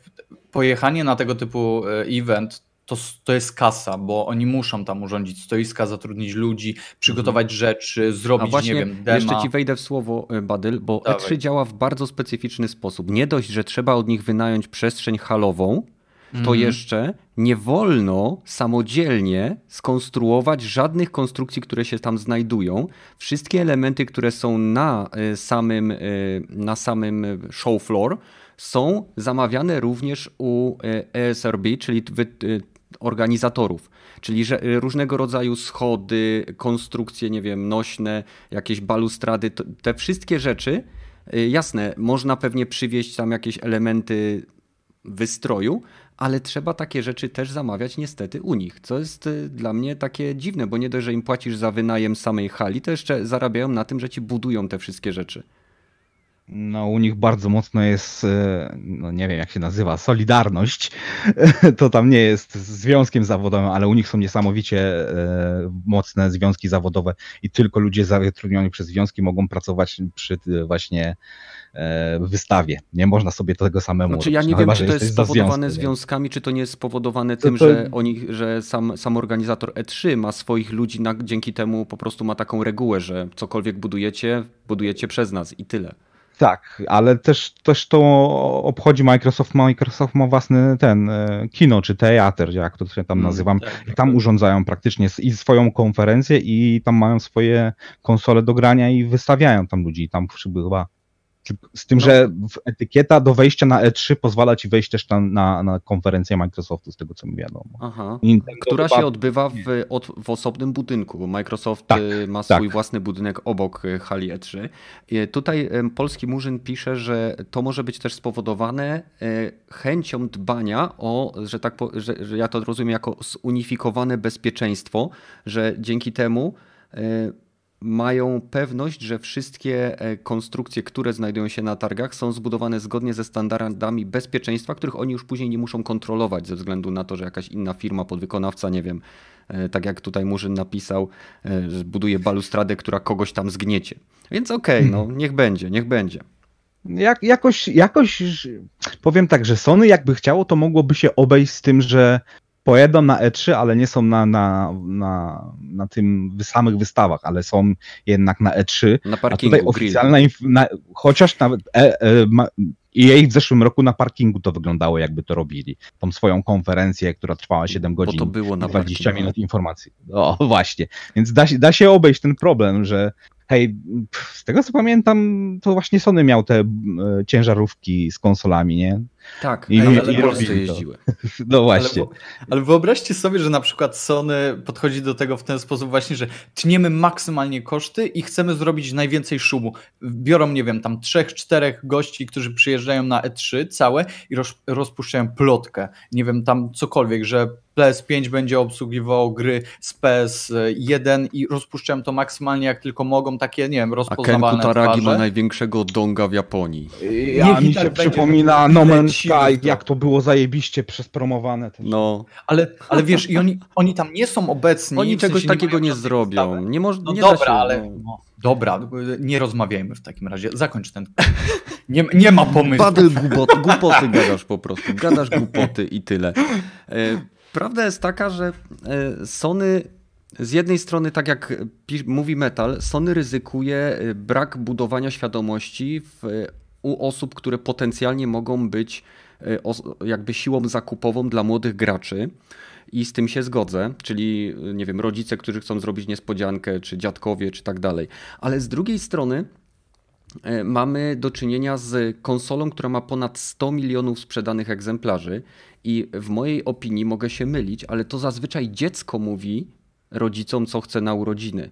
pojechanie na tego typu event to, to jest kasa, bo oni muszą tam urządzić stoiska, zatrudnić ludzi, przygotować mhm. rzeczy, zrobić, A właśnie, nie wiem, dema. Jeszcze ci wejdę w słowo, y, Badyl, bo Dawaj. E3 działa w bardzo specyficzny sposób. Nie dość, że trzeba od nich wynająć przestrzeń halową, to mhm. jeszcze nie wolno samodzielnie skonstruować żadnych konstrukcji, które się tam znajdują. Wszystkie elementy, które są na y, samym, y, na samym show floor, są zamawiane również u ESRB, czyli organizatorów. Czyli że y, różnego rodzaju schody, konstrukcje, nie wiem, nośne, jakieś balustrady, te wszystkie rzeczy, y, jasne, można pewnie przywieźć tam jakieś elementy wystroju, ale trzeba takie rzeczy też zamawiać niestety u nich, co jest y, dla mnie takie dziwne, bo nie dość, że im płacisz za wynajem samej hali, to jeszcze zarabiają na tym, że ci budują te wszystkie rzeczy. No, u nich bardzo mocno jest, e, no nie wiem jak się nazywa, solidarność. (laughs) To tam nie jest związkiem zawodowym, ale u nich są niesamowicie e, mocne związki zawodowe i tylko ludzie zatrudnioni przez związki mogą pracować przy e, właśnie wystawie. Nie można sobie tego samemu znaczy, Ja nie no, wiem, chyba, czy to jest spowodowane związku, związkami, czy to nie jest spowodowane tym, to, to... że oni, że sam, sam organizator E3 ma swoich ludzi, na, dzięki temu po prostu ma taką regułę, że cokolwiek budujecie, budujecie przez nas i tyle. Tak, ale też, też to obchodzi Microsoft. Microsoft ma własny ten e, kino czy teatr, jak to się tam mm, nazywam. Tak, I tam tak. urządzają praktycznie i swoją konferencję, i tam mają swoje konsole do grania i wystawiają tam ludzi. Tam chyba z tym, no. że etykieta do wejścia na E3 pozwala ci wejść też tam na, na konferencję Microsoftu, z tego co mi wiadomo. Aha. Która się odbywa w, od, w osobnym budynku. Microsoft tak, y, ma swój tak. własny budynek obok y, hali E3. Tutaj polski murzyn pisze, że to może być też spowodowane y, chęcią dbania o, że tak, że, że ja to rozumiem jako zunifikowane bezpieczeństwo, że dzięki temu mają pewność, że wszystkie e, konstrukcje, które znajdują się na targach, są zbudowane zgodnie ze standardami bezpieczeństwa, których oni już później nie muszą kontrolować ze względu na to, że jakaś inna firma, podwykonawca, nie wiem, e, tak jak tutaj Murzyn napisał, e, buduje balustradę, która kogoś tam zgniecie. Więc okej, okay, no hmm. niech będzie, niech będzie. Jak, jakoś, jakoś powiem tak, że Sony jakby chciało, to mogłoby się obejść z tym, że pojedą na E3, ale nie są na, na, na, na tym samych wystawach, ale są jednak na E3. Na parkingu, a tutaj oficjalna, na, chociaż nawet e, e, ma, EA w zeszłym roku na parkingu to wyglądało, jakby to robili. Tą swoją konferencję, która trwała 7 godzin. Bo to było na 20 parkingu. minut informacji. O, właśnie. Więc da, da się obejść ten problem, że hej, z tego co pamiętam, to właśnie Sony miał te e, ciężarówki z konsolami, nie? Tak, I- ale, i robili jeździły. (laughs) No właśnie. Ale, ale wyobraźcie sobie, że na przykład Sony podchodzi do tego w ten sposób właśnie, że tniemy maksymalnie koszty i chcemy zrobić najwięcej szumu. Biorą, nie wiem, tam trzech, czterech gości, którzy przyjeżdżają na E3 całe i roz, rozpuszczają plotkę. Nie wiem, tam cokolwiek, że PS5 będzie obsługiwało gry z PS1 i rozpuszczają to maksymalnie jak tylko mogą, takie, nie wiem, A Ken rozpoznawalne Kutaragi ma twarze. największego donga w Japonii. Ja mi Hitler się przypomina No Man's Sky, jak to było zajebiście przespromowane. Też. No, Ale, ale wiesz, i oni, oni tam nie są obecni. oni czegoś sensie takiego nie żadnej zrobią. Nie, moż, No nie dobra, da się. ale. no. No, dobra, nie rozmawiajmy w takim razie. Zakończ ten. (laughs) Nie, nie ma pomysłu. Badyl głupoty, głupoty gadasz po prostu. Gadasz głupoty i tyle. E, Prawda jest taka, że e, Sony z jednej strony, tak jak mówi Metal, Sony ryzykuje e, brak budowania świadomości w, u osób, które potencjalnie mogą być e, jakby siłą zakupową dla młodych graczy. I z tym się zgodzę, czyli e, nie wiem, rodzice, którzy chcą zrobić niespodziankę, czy dziadkowie, czy tak dalej. Ale z drugiej strony e, mamy do czynienia z konsolą, która ma ponad 100 milionów sprzedanych egzemplarzy i w mojej opinii mogę się mylić, ale to zazwyczaj dziecko mówi rodzicom, co chce na urodziny.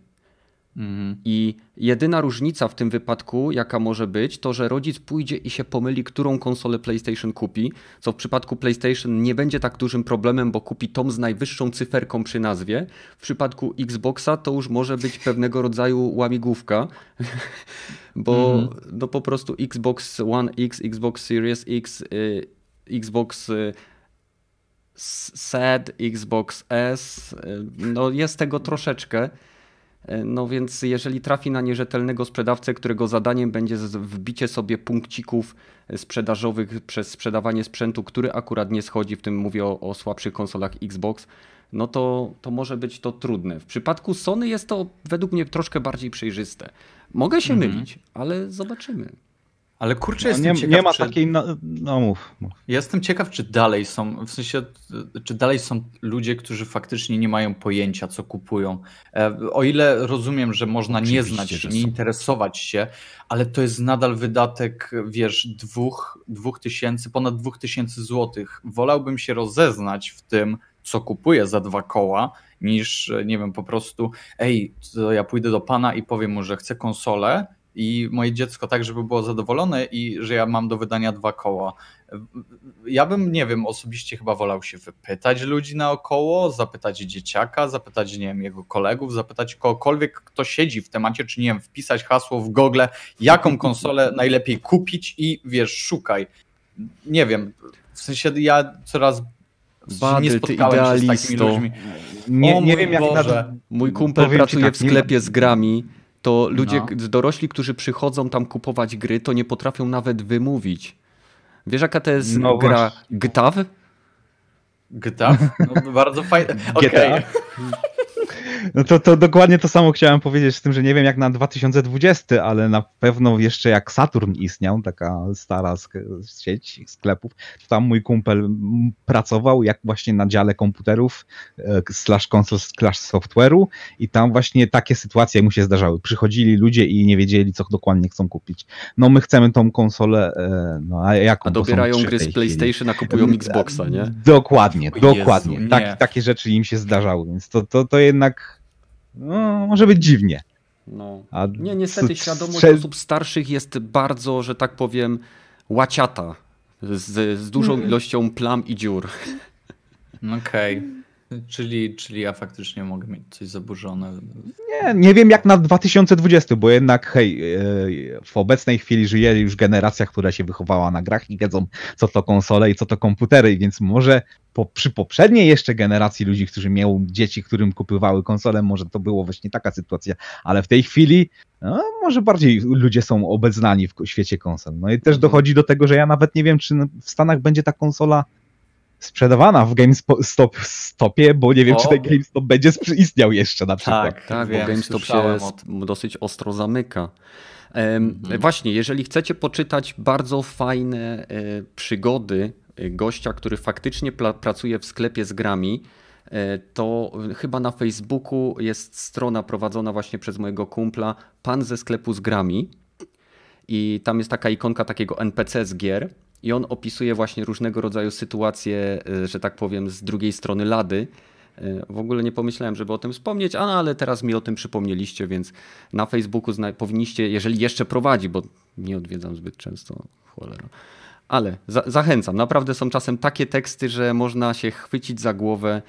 Mhm. I jedyna różnica w tym wypadku, jaka może być, to że rodzic pójdzie i się pomyli, którą konsolę PlayStation kupi, co w przypadku PlayStation nie będzie tak dużym problemem, bo kupi tom z najwyższą cyferką przy nazwie. W przypadku Xboxa to już może być pewnego rodzaju łamigłówka, (laughs) bo Mhm. no po prostu Xbox One X, Xbox Series X, y, Xbox y, SED, Xbox S, y, no jest tego troszeczkę. E, No więc jeżeli trafi na nierzetelnego sprzedawcę, którego zadaniem będzie wbicie sobie punkcików e, sprzedażowych przez sprzedawanie sprzętu, który akurat nie schodzi, w tym mówię o, o słabszych konsolach Xbox, no to, to może być to trudne. W przypadku Sony jest to według mnie troszkę bardziej przejrzyste. Mogę się Mhm. mylić, ale zobaczymy. Ale kurczę, No, jestem nie, ciekaw, nie ma czy... takiej. No, no mów. mów. Jestem ciekaw, czy dalej są, w sensie, czy dalej są ludzie, którzy faktycznie nie mają pojęcia, co kupują. E, O ile rozumiem, że można nie Oczywiście, znać, że nie interesować się, ale to jest nadal wydatek, wiesz, dwóch, dwóch tysięcy, ponad dwóch tysięcy złotych. Wolałbym się rozeznać w tym, co kupuję za dwa koła, niż, nie wiem, po prostu, ej, to ja pójdę do pana i powiem mu, że chcę konsolę i moje dziecko tak, żeby było zadowolone i że ja mam do wydania dwa koła. Ja bym, nie wiem, osobiście chyba wolał się wypytać ludzi naokoło, zapytać dzieciaka, zapytać, nie wiem, jego kolegów, zapytać kogokolwiek, kto siedzi w temacie, czy nie wiem, wpisać hasło w Google, jaką konsolę najlepiej kupić i wiesz, szukaj. Nie wiem, w sensie ja coraz sensie nie spotkałem się z takimi ludźmi. Nie, nie mój wiem, jak Boże. na. Mój kumpel Powiem pracuje tak, w nie- sklepie z grami. To ludzie, No. dorośli, którzy przychodzą tam kupować gry, to nie potrafią nawet wymówić. Wiesz, jaka to jest No gra właśnie. GTAW? GTA? No, bardzo fajne. (laughs) Okej. GTA? No to, to dokładnie to samo chciałem powiedzieć z tym, że nie wiem jak na 2020, ale na pewno jeszcze jak Saturn istniał, taka stara sieć sklepów, to tam mój kumpel pracował jak właśnie na dziale komputerów e, slash konsol slash software'u i tam właśnie takie sytuacje mu się zdarzały. Przychodzili ludzie i nie wiedzieli co dokładnie chcą kupić. No my chcemy tą konsolę, e, no a jaką A dobierają gry z chwili. PlayStation, a kupują Xboxa, nie? Dokładnie, O Jezu, dokładnie. nie. Tak, takie rzeczy im się zdarzały, więc to, to, to jednak no, może być dziwnie. No. A Nie, niestety świadomość osób starszych jest bardzo, że tak powiem, łaciata. Z, z dużą Mm. ilością plam i dziur. Okej. Czyli, czyli ja faktycznie mogę mieć coś zaburzone. Nie, nie wiem jak na 2020, bo jednak hej, e, w obecnej chwili żyje już generacja, która się wychowała na grach i wiedzą co to konsole i co to komputery, więc może po, przy poprzedniej jeszcze generacji ludzi, którzy miały dzieci, którym kupywały konsole, może to było właśnie taka sytuacja, ale w tej chwili no, może bardziej ludzie są obeznani w świecie konsol. No i też dochodzi do tego, że ja nawet nie wiem, czy w Stanach będzie ta konsola sprzedawana w GameStopie, bo nie wiem, czy O. ten GameStop będzie istniał jeszcze na przykład. Tak, Tak, wiem, bo GameStop się słyszałem s- o tym. dosyć ostro zamyka. Mhm. Właśnie, jeżeli chcecie poczytać bardzo fajne e, przygody e, gościa, który faktycznie pracuje w sklepie z grami, to chyba na Facebooku jest strona prowadzona właśnie przez mojego kumpla, pan ze sklepu z grami. I tam jest taka ikonka takiego NPC z gier. I on opisuje właśnie różnego rodzaju sytuacje, że tak powiem, z drugiej strony lady w ogóle nie pomyślałem, żeby o tym wspomnieć, a, ale teraz mi o tym przypomnieliście, więc na Facebooku powinniście, jeżeli jeszcze prowadzi, bo nie odwiedzam zbyt często, cholera. Ale za zachęcam, naprawdę są czasem takie teksty, że można się chwycić za głowę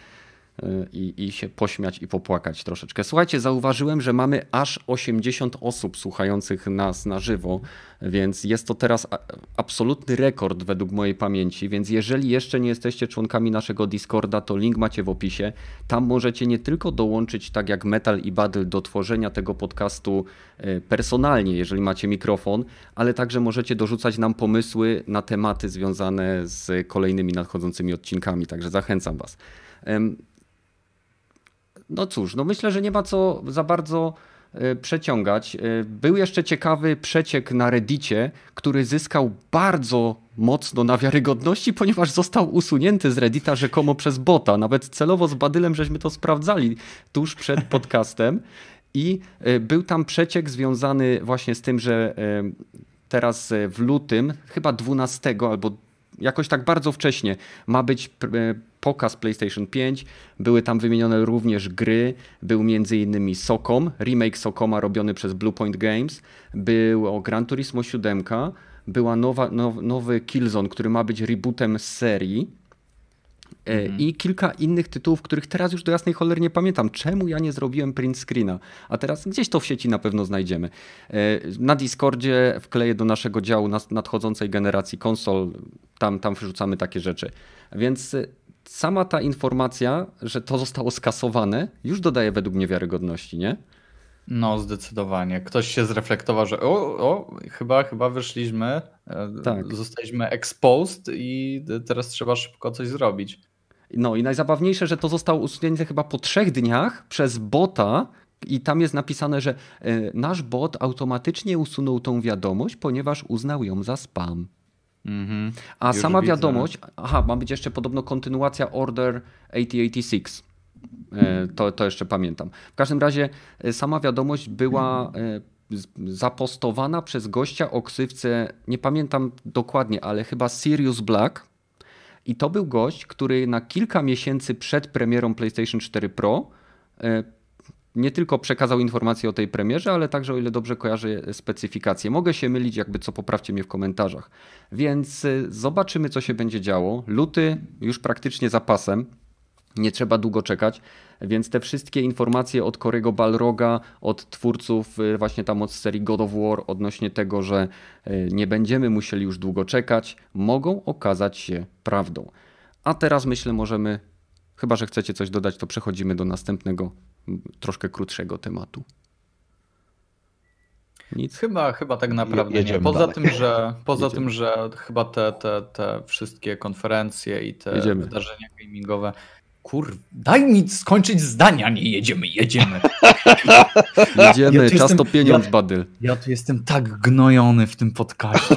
i, i się pośmiać i popłakać troszeczkę. Słuchajcie, zauważyłem, że mamy aż 80 osób słuchających nas na żywo, więc jest to teraz absolutny rekord według mojej pamięci. Więc jeżeli jeszcze nie jesteście członkami naszego Discorda, to link macie w opisie. Tam możecie nie tylko dołączyć, tak jak Metal i Battle, do tworzenia tego podcastu e, personalnie, jeżeli macie mikrofon, ale także możecie dorzucać nam pomysły na tematy związane z kolejnymi nadchodzącymi odcinkami. Także zachęcam Was. No cóż, no myślę, że nie ma co za bardzo e, przeciągać. E, był jeszcze ciekawy przeciek na Reddicie, który zyskał bardzo mocno na wiarygodności, ponieważ został usunięty z Reddita rzekomo przez bota. Nawet celowo z Badylem żeśmy to sprawdzali tuż przed podcastem. I e, był tam przeciek związany właśnie z tym, że teraz w lutym, chyba 12 albo jakoś tak bardzo wcześnie ma być pokaz PlayStation 5. Były tam wymienione również gry. Był m.in. Sokom, remake Sokoma robiony przez Bluepoint Games. Było Gran Turismo 7. Była nowa, now, nowy Killzone, który ma być rebootem z serii. Mm. I kilka innych tytułów, których teraz już do jasnej cholery nie pamiętam. Czemu ja nie zrobiłem print screena? A teraz gdzieś to w sieci na pewno znajdziemy. E, na Discordzie wkleję do naszego działu nadchodzącej generacji konsol. Tam, tam wrzucamy takie rzeczy. Więc sama ta informacja, że to zostało skasowane, już dodaje według mnie wiarygodności, nie? No, zdecydowanie. Ktoś się zreflektował, że o, o chyba, chyba wyszliśmy, e, tak. zostaliśmy exposed i teraz trzeba szybko coś zrobić. No i najzabawniejsze, że to zostało usunięte chyba po trzech dniach przez bota, i tam jest napisane, że e, nasz bot automatycznie usunął tą wiadomość, ponieważ uznał ją za spam. Mhm. A Już sama widzę. wiadomość, aha, ma być jeszcze podobno kontynuacja Order 8086. E, to, to jeszcze pamiętam. W każdym razie e, sama wiadomość była e, zapostowana przez gościa o ksywce, nie pamiętam dokładnie, ale chyba Sirius Black. I to był gość, który na kilka miesięcy przed premierą PlayStation 4 Pro nie tylko przekazał informacje o tej premierze, ale także, o ile dobrze kojarzę, specyfikacje. Mogę się mylić, jakby co poprawcie mnie w komentarzach. Więc y, zobaczymy, co się będzie działo. Luty już praktycznie za pasem. Nie trzeba długo czekać, więc te wszystkie informacje od Korego Balroga, od twórców y, właśnie tam od serii God of War odnośnie tego, że y, nie będziemy musieli już długo czekać, mogą okazać się prawdą. A teraz myślę, możemy, chyba że chcecie coś dodać, to przechodzimy do następnego troszkę krótszego tematu. Nic? Chyba, chyba tak naprawdę Jedziemy nie. Poza dalej. tym, że (laughs) poza tym, że chyba te, te, te wszystkie konferencje i te Jedziemy. wydarzenia gamingowe Kur, daj mi skończyć zdania, nie jedziemy, jedziemy. (laughs) jedziemy, ja czas jestem, to pieniądz, ja, Badyl. Ja tu jestem tak gnojony w tym podcaście,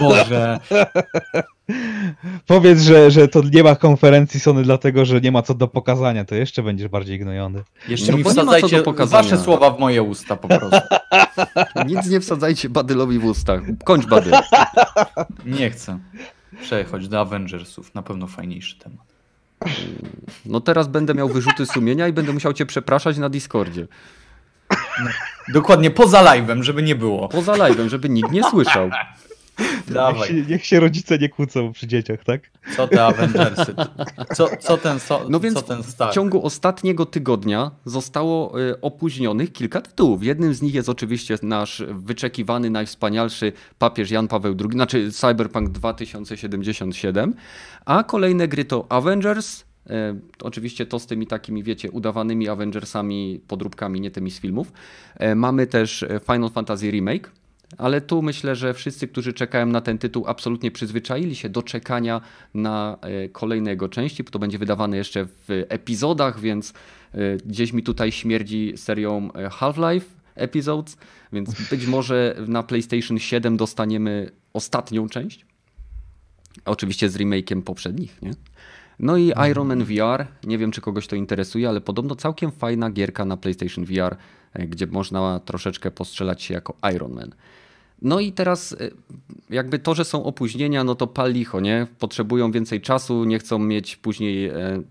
Boże. (laughs) Powiedz, że, że to nie ma konferencji Sony dlatego, że nie ma co do pokazania, to jeszcze będziesz bardziej gnojony. Jeszcze no mi wsadzajcie wasze słowa w moje usta po prostu. (laughs) Nic nie wsadzajcie Badylowi w usta. Kończ Badyl. Nie chcę. Przechodź do Avengersów, na pewno fajniejszy temat. No teraz będę miał wyrzuty sumienia i będę musiał cię przepraszać na Discordzie. No, dokładnie, poza live'em, żeby nie było. Poza live'em, żeby nikt nie słyszał. Niech się, niech się, rodzice nie kłócą przy dzieciach, tak? Co te Avengersy? Co, co ten, so, no więc co ten w ciągu ostatniego tygodnia zostało y, opóźnionych kilka tytułów. Jednym z nich jest oczywiście nasz wyczekiwany, najwspanialszy papież Jan Paweł II, znaczy Cyberpunk 2077, a kolejne gry to Avengers, y, Oczywiście to z tymi takimi, wiecie, udawanymi Avengersami, podróbkami, nie tymi z filmów. Y, mamy też Final Fantasy Remake, ale tu myślę, że wszyscy, którzy czekają na ten tytuł, absolutnie przyzwyczaili się do czekania na e, kolejne jego części, bo to będzie wydawane jeszcze w epizodach, więc e, gdzieś mi tutaj śmierdzi serią e, Half-Life Episodes, więc być może na PlayStation 7 dostaniemy ostatnią część. Oczywiście z remake'iem poprzednich, nie? No i Iron Man VR, nie wiem czy kogoś to interesuje, ale podobno całkiem fajna gierka na PlayStation VR, gdzie można troszeczkę postrzelać się jako Iron Man. No i teraz e, jakby to, że są opóźnienia, no to pal licho, nie? Potrzebują więcej czasu, nie chcą mieć później e,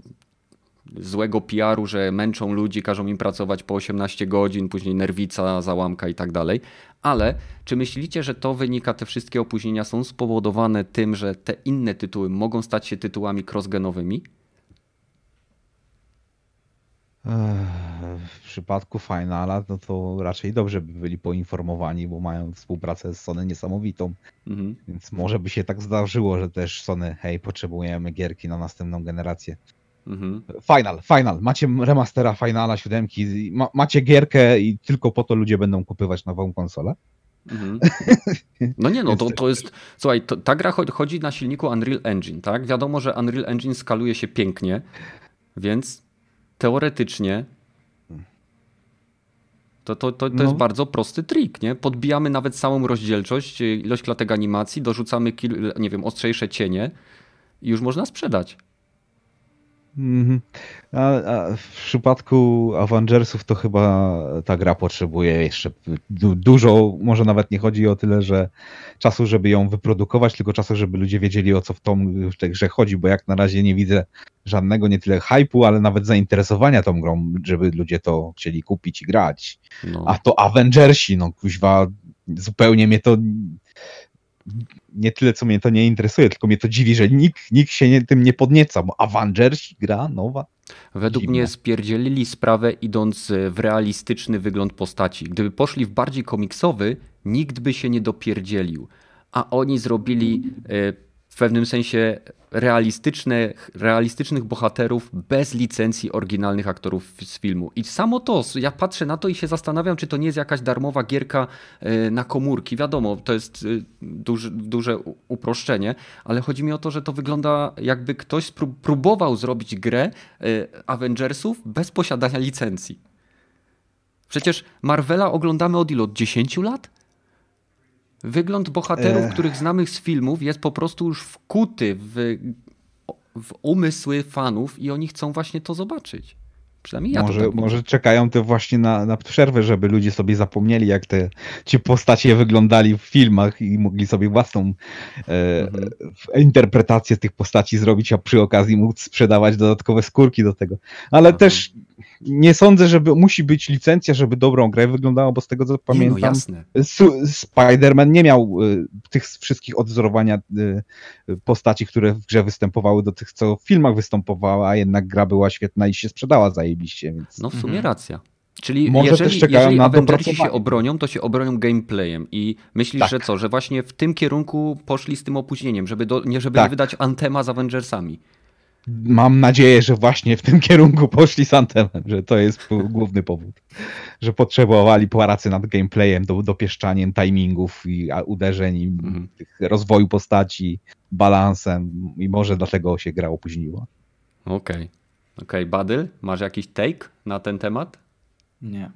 złego PR-u, że męczą ludzi, każą im pracować po 18 godzin, później nerwica, załamka i tak dalej. Ale czy myślicie, że to wynika, te wszystkie opóźnienia są spowodowane tym, że te inne tytuły mogą stać się tytułami crossgenowymi? W przypadku Finala, no to raczej dobrze by byli poinformowani, bo mają współpracę z Sony niesamowitą. Mhm. Więc może by się tak zdarzyło, że też Sony, hej, potrzebujemy gierki na następną generację. Mhm. Final, final. Macie remastera Finala 7, ma, macie gierkę i tylko po to ludzie będą kupywać nową konsolę. Mhm. (laughs) No nie, no to, to jest. Słuchaj, to, ta gra chodzi na silniku Unreal Engine, tak? Wiadomo, że Unreal Engine skaluje się pięknie, więc teoretycznie to, to, to, to no. jest bardzo prosty trik, nie? Podbijamy nawet całą rozdzielczość, ilość klatek animacji, dorzucamy, kil, nie wiem, ostrzejsze cienie i już można sprzedać. Mhm. A, a, w przypadku Avengersów to chyba ta gra potrzebuje jeszcze du dużo, może nawet nie chodzi o tyle, że czasu, żeby ją wyprodukować, tylko czasu, żeby ludzie wiedzieli o co w, tą, w tej grze chodzi, bo jak na razie nie widzę żadnego nie tyle hypu, ale nawet zainteresowania tą grą, żeby ludzie to chcieli kupić i grać. No. A to Avengersi, no kuźwa, zupełnie mnie to nie tyle, co mnie to nie interesuje, tylko mnie to dziwi, że nikt, nikt się nie, tym nie podnieca, bo Avengers gra nowa. Według mnie spierdzielili sprawę idąc w realistyczny wygląd postaci. Gdyby poszli w bardziej komiksowy, nikt by się nie dopierdzielił. A oni zrobili e, w pewnym sensie realistyczne, realistycznych bohaterów bez licencji oryginalnych aktorów z filmu. I samo to, ja patrzę na to i się zastanawiam, czy to nie jest jakaś darmowa gierka e, na komórki. Wiadomo, to jest e, duży, duże uproszczenie, ale chodzi mi o to, że to wygląda jakby ktoś próbował zrobić grę e, Avengersów bez posiadania licencji. Przecież Marvela oglądamy od ilu? Od 10 lat? Wygląd bohaterów, których znamy z filmów, jest po prostu już wkuty w, w umysły fanów i oni chcą właśnie to zobaczyć. Przynajmniej ja może, to tak może czekają to właśnie na, na przerwę, żeby ludzie sobie zapomnieli, jak te ci postacie wyglądali w filmach i mogli sobie własną e, mhm. interpretację tych postaci zrobić, a przy okazji móc sprzedawać dodatkowe skórki do tego. Ale mhm. też nie sądzę, żeby musi być licencja, żeby dobrą grę wyglądało, bo z tego co pamiętam, no Spider-Man nie miał y, tych wszystkich odwzorowania y, postaci, które w grze występowały do tych, co w filmach występowała, a jednak gra była świetna i się sprzedała zajebiście. Więc... No w sumie mhm. racja. Czyli Może jeżeli, jeżeli Avengersi się obronią, to się obronią gameplayem i myślisz, tak. że co, że właśnie w tym kierunku poszli z tym opóźnieniem, żeby do, nie żeby tak. nie wydać Antema z Avengersami mam nadzieję, że właśnie w tym (laughs) kierunku poszli z Anthemem, że to jest główny powód. Że potrzebowali pracy nad gameplayem, do, dopieszczaniem timingów i uderzeń, i mhm. rozwoju postaci, balansem i może dlatego się gra opóźniła. Okej. Okay. Okej, okay. Badyl, masz jakiś take na ten temat? Nie.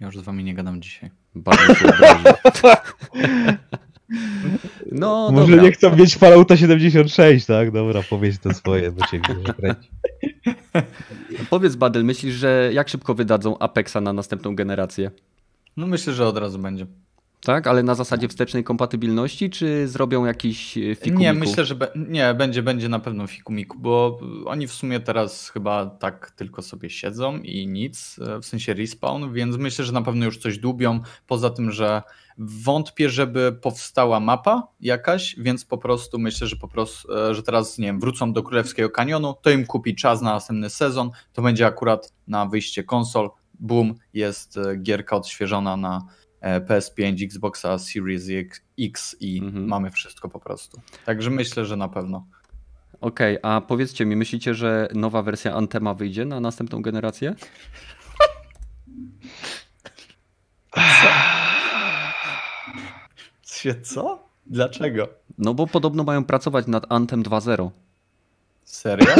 Ja już z wami nie gadam dzisiaj. Badyl się (laughs) No, Może dobra. nie chcą mieć Fallouta 76, tak? Dobra, powiedz to swoje, bo cię kręci. (laughs) Powiedz, Badel, myślisz, że jak szybko wydadzą Apexa na następną generację? No myślę, że od razu będzie. Tak, ale na zasadzie wstecznej kompatybilności, czy zrobią jakiś e, fikumiku? Nie, myślę, że be nie, będzie, będzie na pewno fikumiku, bo oni w sumie teraz chyba tak tylko sobie siedzą i nic, e, w sensie respawn, więc myślę, że na pewno już coś dubią. Poza tym, że wątpię, żeby powstała mapa jakaś, więc po prostu myślę, że po prostu, e, że teraz, nie wiem, wrócą do Królewskiego Kanionu, to im kupi czas na następny sezon, to będzie akurat na wyjście konsol, boom, jest gierka odświeżona na E, PS5, Xboxa Series X i mhm. mamy wszystko po prostu. Także myślę, że na pewno. Okej, okay, a powiedzcie mi, myślicie, że nowa wersja Antema wyjdzie na następną generację? Co? (laughs) Co? Dlaczego? No bo podobno mają pracować nad Anthem 2.0. Serio?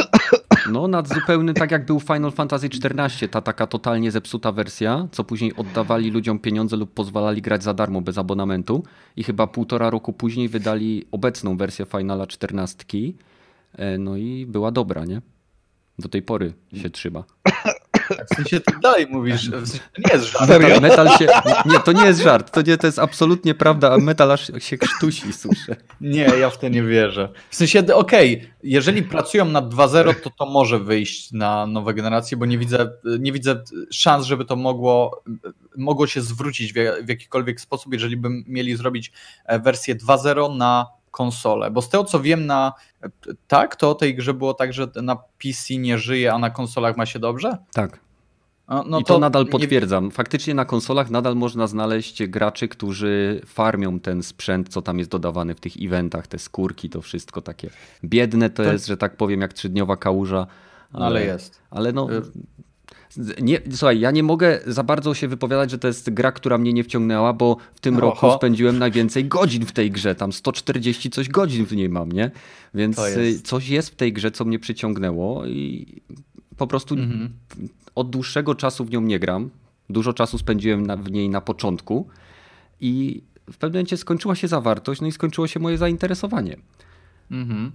No, nad zupełny, tak jak był Final Fantasy XIV, ta taka totalnie zepsuta wersja, co później oddawali ludziom pieniądze lub pozwalali grać za darmo bez abonamentu. I chyba półtora roku później wydali obecną wersję Finala XIV. E, no i była dobra, nie? Do tej pory się trzyma. (laughs) W sensie ty dalej mówisz, w sensie to nie jest żart. Serio? Metal się. Nie, to nie jest żart. To, nie, to jest absolutnie prawda, a metal aż się krztusi, słyszę. Nie, ja w to nie wierzę. W sensie, okej, jeżeli pracują nad 2.0, to to może wyjść na nowe generacje, bo nie widzę, nie widzę szans, żeby to mogło, mogło się zwrócić w, w jakikolwiek sposób, jeżeli by mieli zrobić e, wersję 2.0 na konsolę. Bo z tego co wiem, na tak, to o tej grze było tak, że na PC nie żyje, a na konsolach ma się dobrze? Tak. No, no I to, nadal nie- potwierdzam. Faktycznie na konsolach nadal można znaleźć graczy, którzy farmią ten sprzęt, co tam jest dodawany w tych eventach, te skórki, to wszystko takie biedne to Tak. jest, że tak powiem, jak trzydniowa kałuża. Ale jest. Ale no. Nie, słuchaj, ja nie mogę za bardzo się wypowiadać, że to jest gra, która mnie nie wciągnęła, bo w tym Oho. roku spędziłem najwięcej godzin w tej grze. Tam 140 coś godzin w niej mam, nie? Więc y, jest- coś jest w tej grze, co mnie przyciągnęło i po prostu Mhm. od dłuższego czasu w nią nie gram. Dużo czasu spędziłem na, w niej na początku i w pewnym momencie skończyła się zawartość, no i skończyło się moje zainteresowanie. Mhm.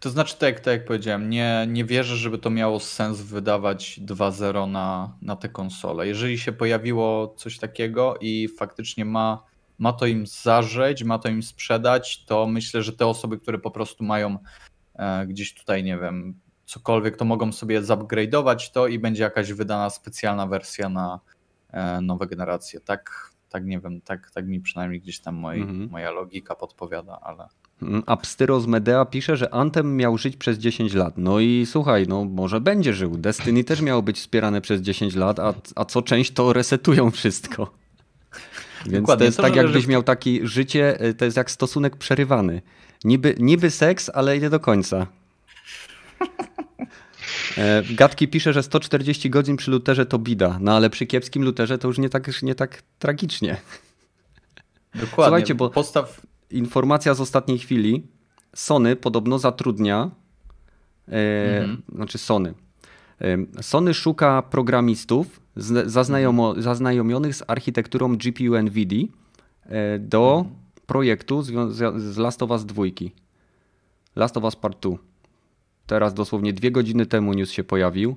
To znaczy, tak, tak jak powiedziałem, nie, nie wierzę, żeby to miało sens wydawać 2.0 na, na tę konsolę. Jeżeli się pojawiło coś takiego i faktycznie ma, ma to im zażeć, ma to im sprzedać, to myślę, że te osoby, które po prostu mają e, gdzieś tutaj, nie wiem, cokolwiek, to mogą sobie zupgrade'ować to i będzie jakaś wydana specjalna wersja na e, nowe generacje. Tak, tak nie wiem, tak, tak mi przynajmniej gdzieś tam moi, Mhm. moja logika podpowiada, ale. Mm, Abstyros Medea pisze, że Anthem miał żyć przez 10 lat. No i słuchaj, no może będzie żył. Destiny też miało być wspierane przez 10 lat, a, a co część to resetują wszystko. (laughs) Więc Dokładnie, to jest to tak, jakbyś w- miał taki życie, y, to jest jak stosunek przerywany. Niby, niby seks, ale nie do końca. (laughs) E, Gatki pisze, że 140 godzin przy luterze to bida, no ale przy kiepskim luterze to już nie tak, nie tak tragicznie. Dokładnie. Słuchajcie, bo- postaw. Informacja z ostatniej chwili. Sony podobno zatrudnia, e, Mhm. znaczy Sony. E, Sony szuka programistów z, zaznajomo, zaznajomionych z architekturą GPU NVIDIA e, do projektu zwią- z Last of Us 2. Last of Us Part 2. Teraz dosłownie dwie godziny temu news się pojawił.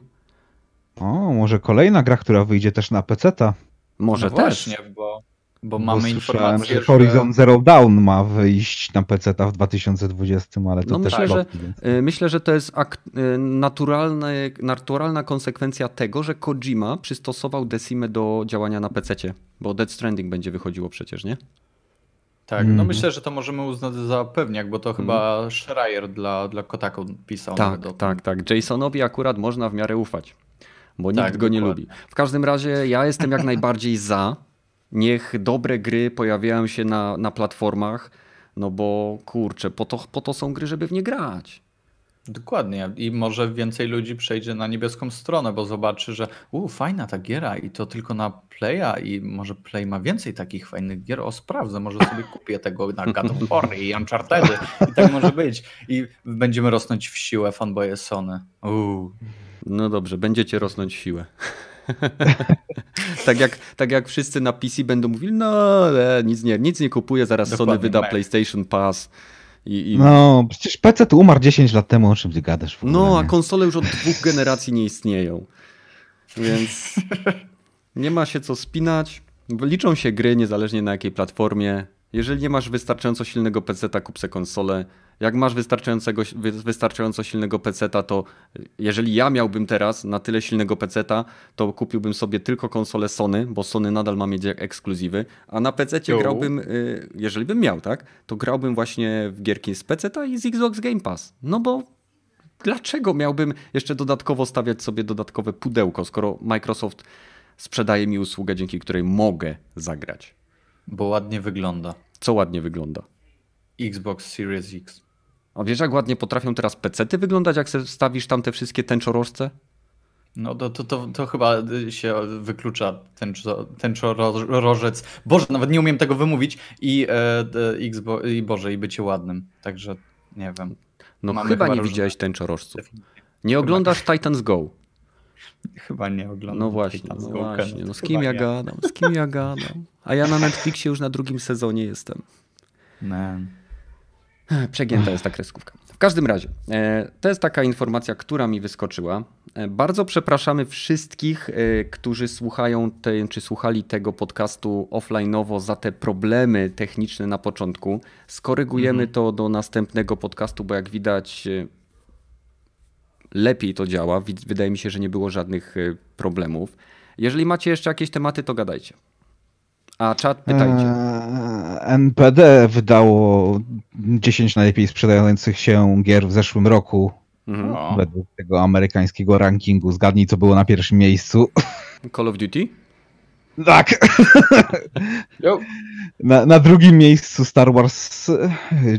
O, może kolejna gra, która wyjdzie też na PC-ta. Może no też. właśnie, bo, bo Bo mamy słyszałem, informację, że że... Horizon Zero Dawn ma wyjść na PC-ta w 2020, ale to No też myślę, że- więc- Y, Myślę, że to jest ak- y, naturalne, naturalna konsekwencja tego, że Kojima przystosował Decimę do działania na PC, bo Dead Stranding będzie wychodziło przecież, nie? Tak, no Mhm. myślę, że to możemy uznać za pewniak, bo to chyba Schreier dla, dla Kotaku pisał Tak, nawet o tym. tak, tak. Jasonowi akurat można w miarę ufać, bo Tak, nikt go nie dokładnie. lubi. W każdym razie ja jestem jak (laughs) najbardziej za. Niech dobre gry pojawiają się na, na platformach, no bo kurczę, po to, po to są gry, żeby w nie grać. Dokładnie. I może więcej ludzi przejdzie na niebieską stronę, bo zobaczy, że u, fajna ta giera i to tylko na Playa i może Play ma więcej takich fajnych gier. O, sprawdzę, może sobie (laughs) kupię tego na God of War i Uncharted i tak może być. I będziemy rosnąć w siłę fanboye Sony. Uuu. No dobrze, będziecie rosnąć w siłę. (laughs) tak, jak, tak jak wszyscy na PC będą mówili, no ale nic nie, nic nie kupuję, zaraz Sony Dokładnie, wyda mech. PlayStation Pass. I, i... No, przecież PC tu umarł 10 lat temu, o czym ty gadasz w ogóle, No, a konsole już od dwóch (laughs) generacji nie istnieją. Więc (laughs) nie ma się co spinać. Liczą się gry niezależnie na jakiej platformie. Jeżeli nie masz wystarczająco silnego PC-ta, kup se konsolę. Jak masz wystarczającego, wy- wystarczająco silnego PC-ta, to jeżeli ja miałbym teraz na tyle silnego PC-ta, to kupiłbym sobie tylko konsolę Sony, bo Sony nadal ma mieć ekskluzywy, a na PC-cie Jo. grałbym, y, jeżeli bym miał, tak, to grałbym właśnie w gierki z PC-ta i z Xbox Game Pass. No bo dlaczego miałbym jeszcze dodatkowo stawiać sobie dodatkowe pudełko, skoro Microsoft sprzedaje mi usługę, dzięki której mogę zagrać? Bo ładnie wygląda. Co ładnie wygląda. Xbox Series X. A wiesz, jak ładnie potrafią teraz PC-ty wyglądać, jak se wstawisz tam te wszystkie tęczorożce? No to, to, to, to chyba się wyklucza tęczo, tęczorożec. Boże, nawet nie umiem tego wymówić i, e, e, Xbo, i Boże, i bycie ładnym. Także nie wiem. No Mamy chyba chyba nie różne- widziałeś tęczorożców. Nie oglądasz Titans Go. Chyba nie oglądam. No właśnie, no Go, właśnie. No z kim ja nie. gadam? Z kim ja gadam? A ja na Netflixie już na drugim sezonie jestem. Man. Przegięta jest ta kreskówka. W każdym razie, e, to jest taka informacja, która mi wyskoczyła. E, bardzo przepraszamy wszystkich, e, którzy słuchają te, czy słuchali tego podcastu offline'owo za te problemy techniczne na początku. Skorygujemy mhm. to do następnego podcastu, bo jak widać lepiej to działa. Wydaje mi się, że nie było żadnych problemów. Jeżeli macie jeszcze jakieś tematy, to gadajcie. A czat pytajcie. Eee, NPD wydało 10 najlepiej sprzedających się gier w zeszłym roku. No. Według tego amerykańskiego rankingu. Zgadnij, co było na pierwszym miejscu. Call of Duty? Tak. na, na, drugim miejscu Star Wars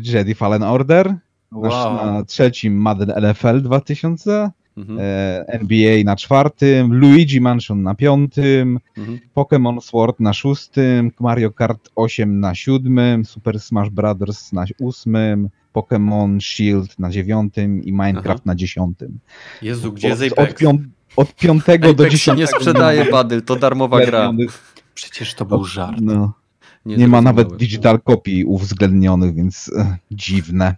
Jedi Fallen Order. Wow. Na trzecim Madden NFL 2000. Mhm. E, NBA na czwartym, Luigi Mansion na piątym, mhm. Pokémon Sword na szóstym, Mario Kart 8 na siódmym, Super Smash Brothers na ósmym, Pokémon Shield na dziewiątym i Minecraft Aha. na dziesiątym. Jezu, gdzie jest Apex? Od, pią od piątego Apex do dziesiątego. nie sprzedaje Badyl, to darmowa gra. Przecież to był żart. No. Nie, nie ma nawet digital copy uwzględnionych, więc e, dziwne.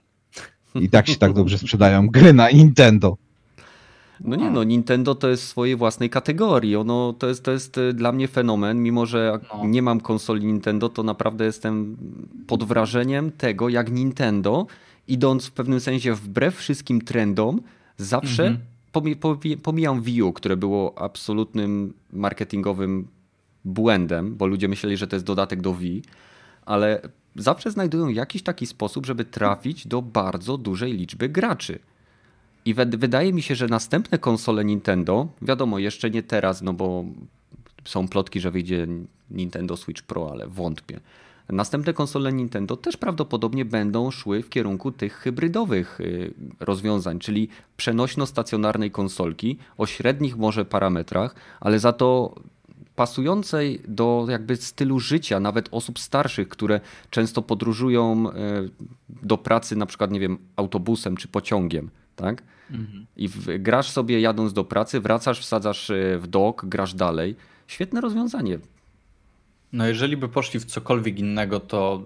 I tak się tak dobrze sprzedają gry na Nintendo. No nie no, Nintendo to jest w swojej własnej kategorii. Ono to jest, to jest e, dla mnie fenomen, mimo że no. nie mam konsoli Nintendo, to naprawdę jestem pod wrażeniem tego, jak Nintendo, idąc w pewnym sensie wbrew wszystkim trendom, zawsze mhm. pomijam Wii U, które było absolutnym marketingowym błędem, bo ludzie myśleli, że to jest dodatek do Wii, ale zawsze znajdują jakiś taki sposób, żeby trafić do bardzo dużej liczby graczy. I wydaje mi się, że następne konsole Nintendo, wiadomo, jeszcze nie teraz, no bo są plotki, że wyjdzie Nintendo Switch Pro, ale wątpię. Następne konsole Nintendo też prawdopodobnie będą szły w kierunku tych hybrydowych y, rozwiązań, czyli przenośno-stacjonarnej konsolki o średnich może parametrach, ale za to pasującej do jakby stylu życia nawet osób starszych, które często podróżują y, do pracy na przykład, nie wiem, autobusem czy pociągiem tak? Mhm. I grasz sobie jadąc do pracy, wracasz, wsadzasz e, w dok, grasz dalej. Świetne rozwiązanie. No jeżeli by poszli w cokolwiek innego, to,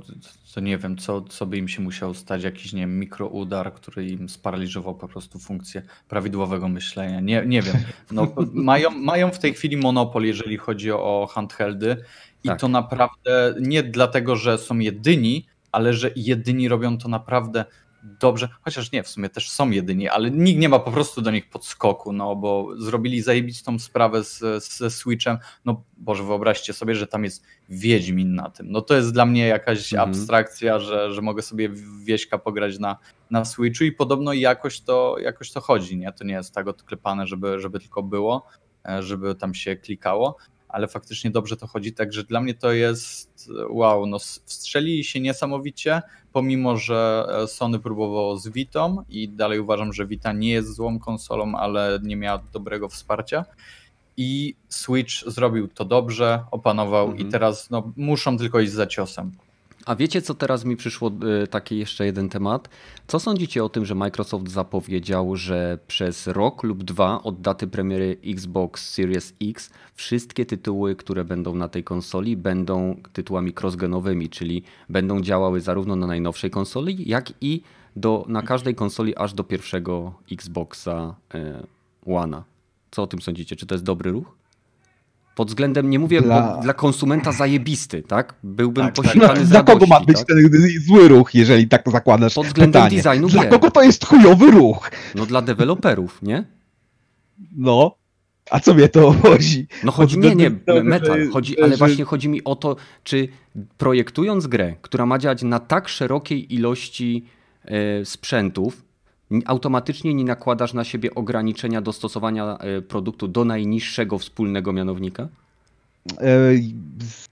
to nie wiem, co, co by im się musiał stać, jakiś nie wiem, mikroudar, który im sparaliżował po prostu funkcję prawidłowego myślenia. Nie, nie wiem. No, (laughs) mają, mają w tej chwili monopol, jeżeli chodzi o handheldy i tak. to naprawdę nie dlatego, że są jedyni, ale że jedyni robią to naprawdę dobrze, chociaż nie, w sumie też są jedyni, ale nikt nie ma po prostu do nich podskoku, no bo zrobili zajebistą sprawę z, ze Switchem, no Boże, wyobraźcie sobie, że tam jest Wiedźmin na tym, no to jest dla mnie jakaś mhm. abstrakcja, że, że mogę sobie Wieśka pograć na, na Switchu i podobno jakoś to, jakoś to chodzi, nie, to nie jest tak odklepane, żeby, żeby tylko było, e, żeby tam się klikało, ale faktycznie dobrze to chodzi, także dla mnie to jest wow, no wstrzelili się niesamowicie, pomimo, że e, Sony próbowało z Vitą i dalej uważam, że Vita nie jest złą konsolą, ale nie miała dobrego wsparcia i Switch zrobił to dobrze, opanował mhm. i teraz no, muszą tylko iść za ciosem. A wiecie, co teraz mi przyszło, y, taki jeszcze jeden temat? Co sądzicie o tym, że Microsoft zapowiedział, że przez rok lub dwa od daty premiery Xbox Series X wszystkie tytuły, które będą na tej konsoli, będą tytułami crossgenowymi, czyli będą działały zarówno na najnowszej konsoli, jak i do, na każdej konsoli aż do pierwszego Xboxa y, One'a. Co o tym sądzicie? Czy to jest dobry ruch? Pod względem, nie mówię dla, dla konsumenta zajebisty, tak? Byłbym tak, posikany tak. z Dla kogo ma być tak? ten zły ruch, jeżeli tak zakładasz Pod względem pytanie. designu Dla kogo to jest chujowy ruch? No dla deweloperów, nie? No. A co mnie to chodzi? No chodzi, nie, nie, metal, chodzi, ale właśnie chodzi mi o to, czy projektując grę, która ma działać na tak szerokiej ilości e, sprzętów, automatycznie nie nakładasz na siebie ograniczenia dostosowania e, produktu do najniższego wspólnego mianownika? E,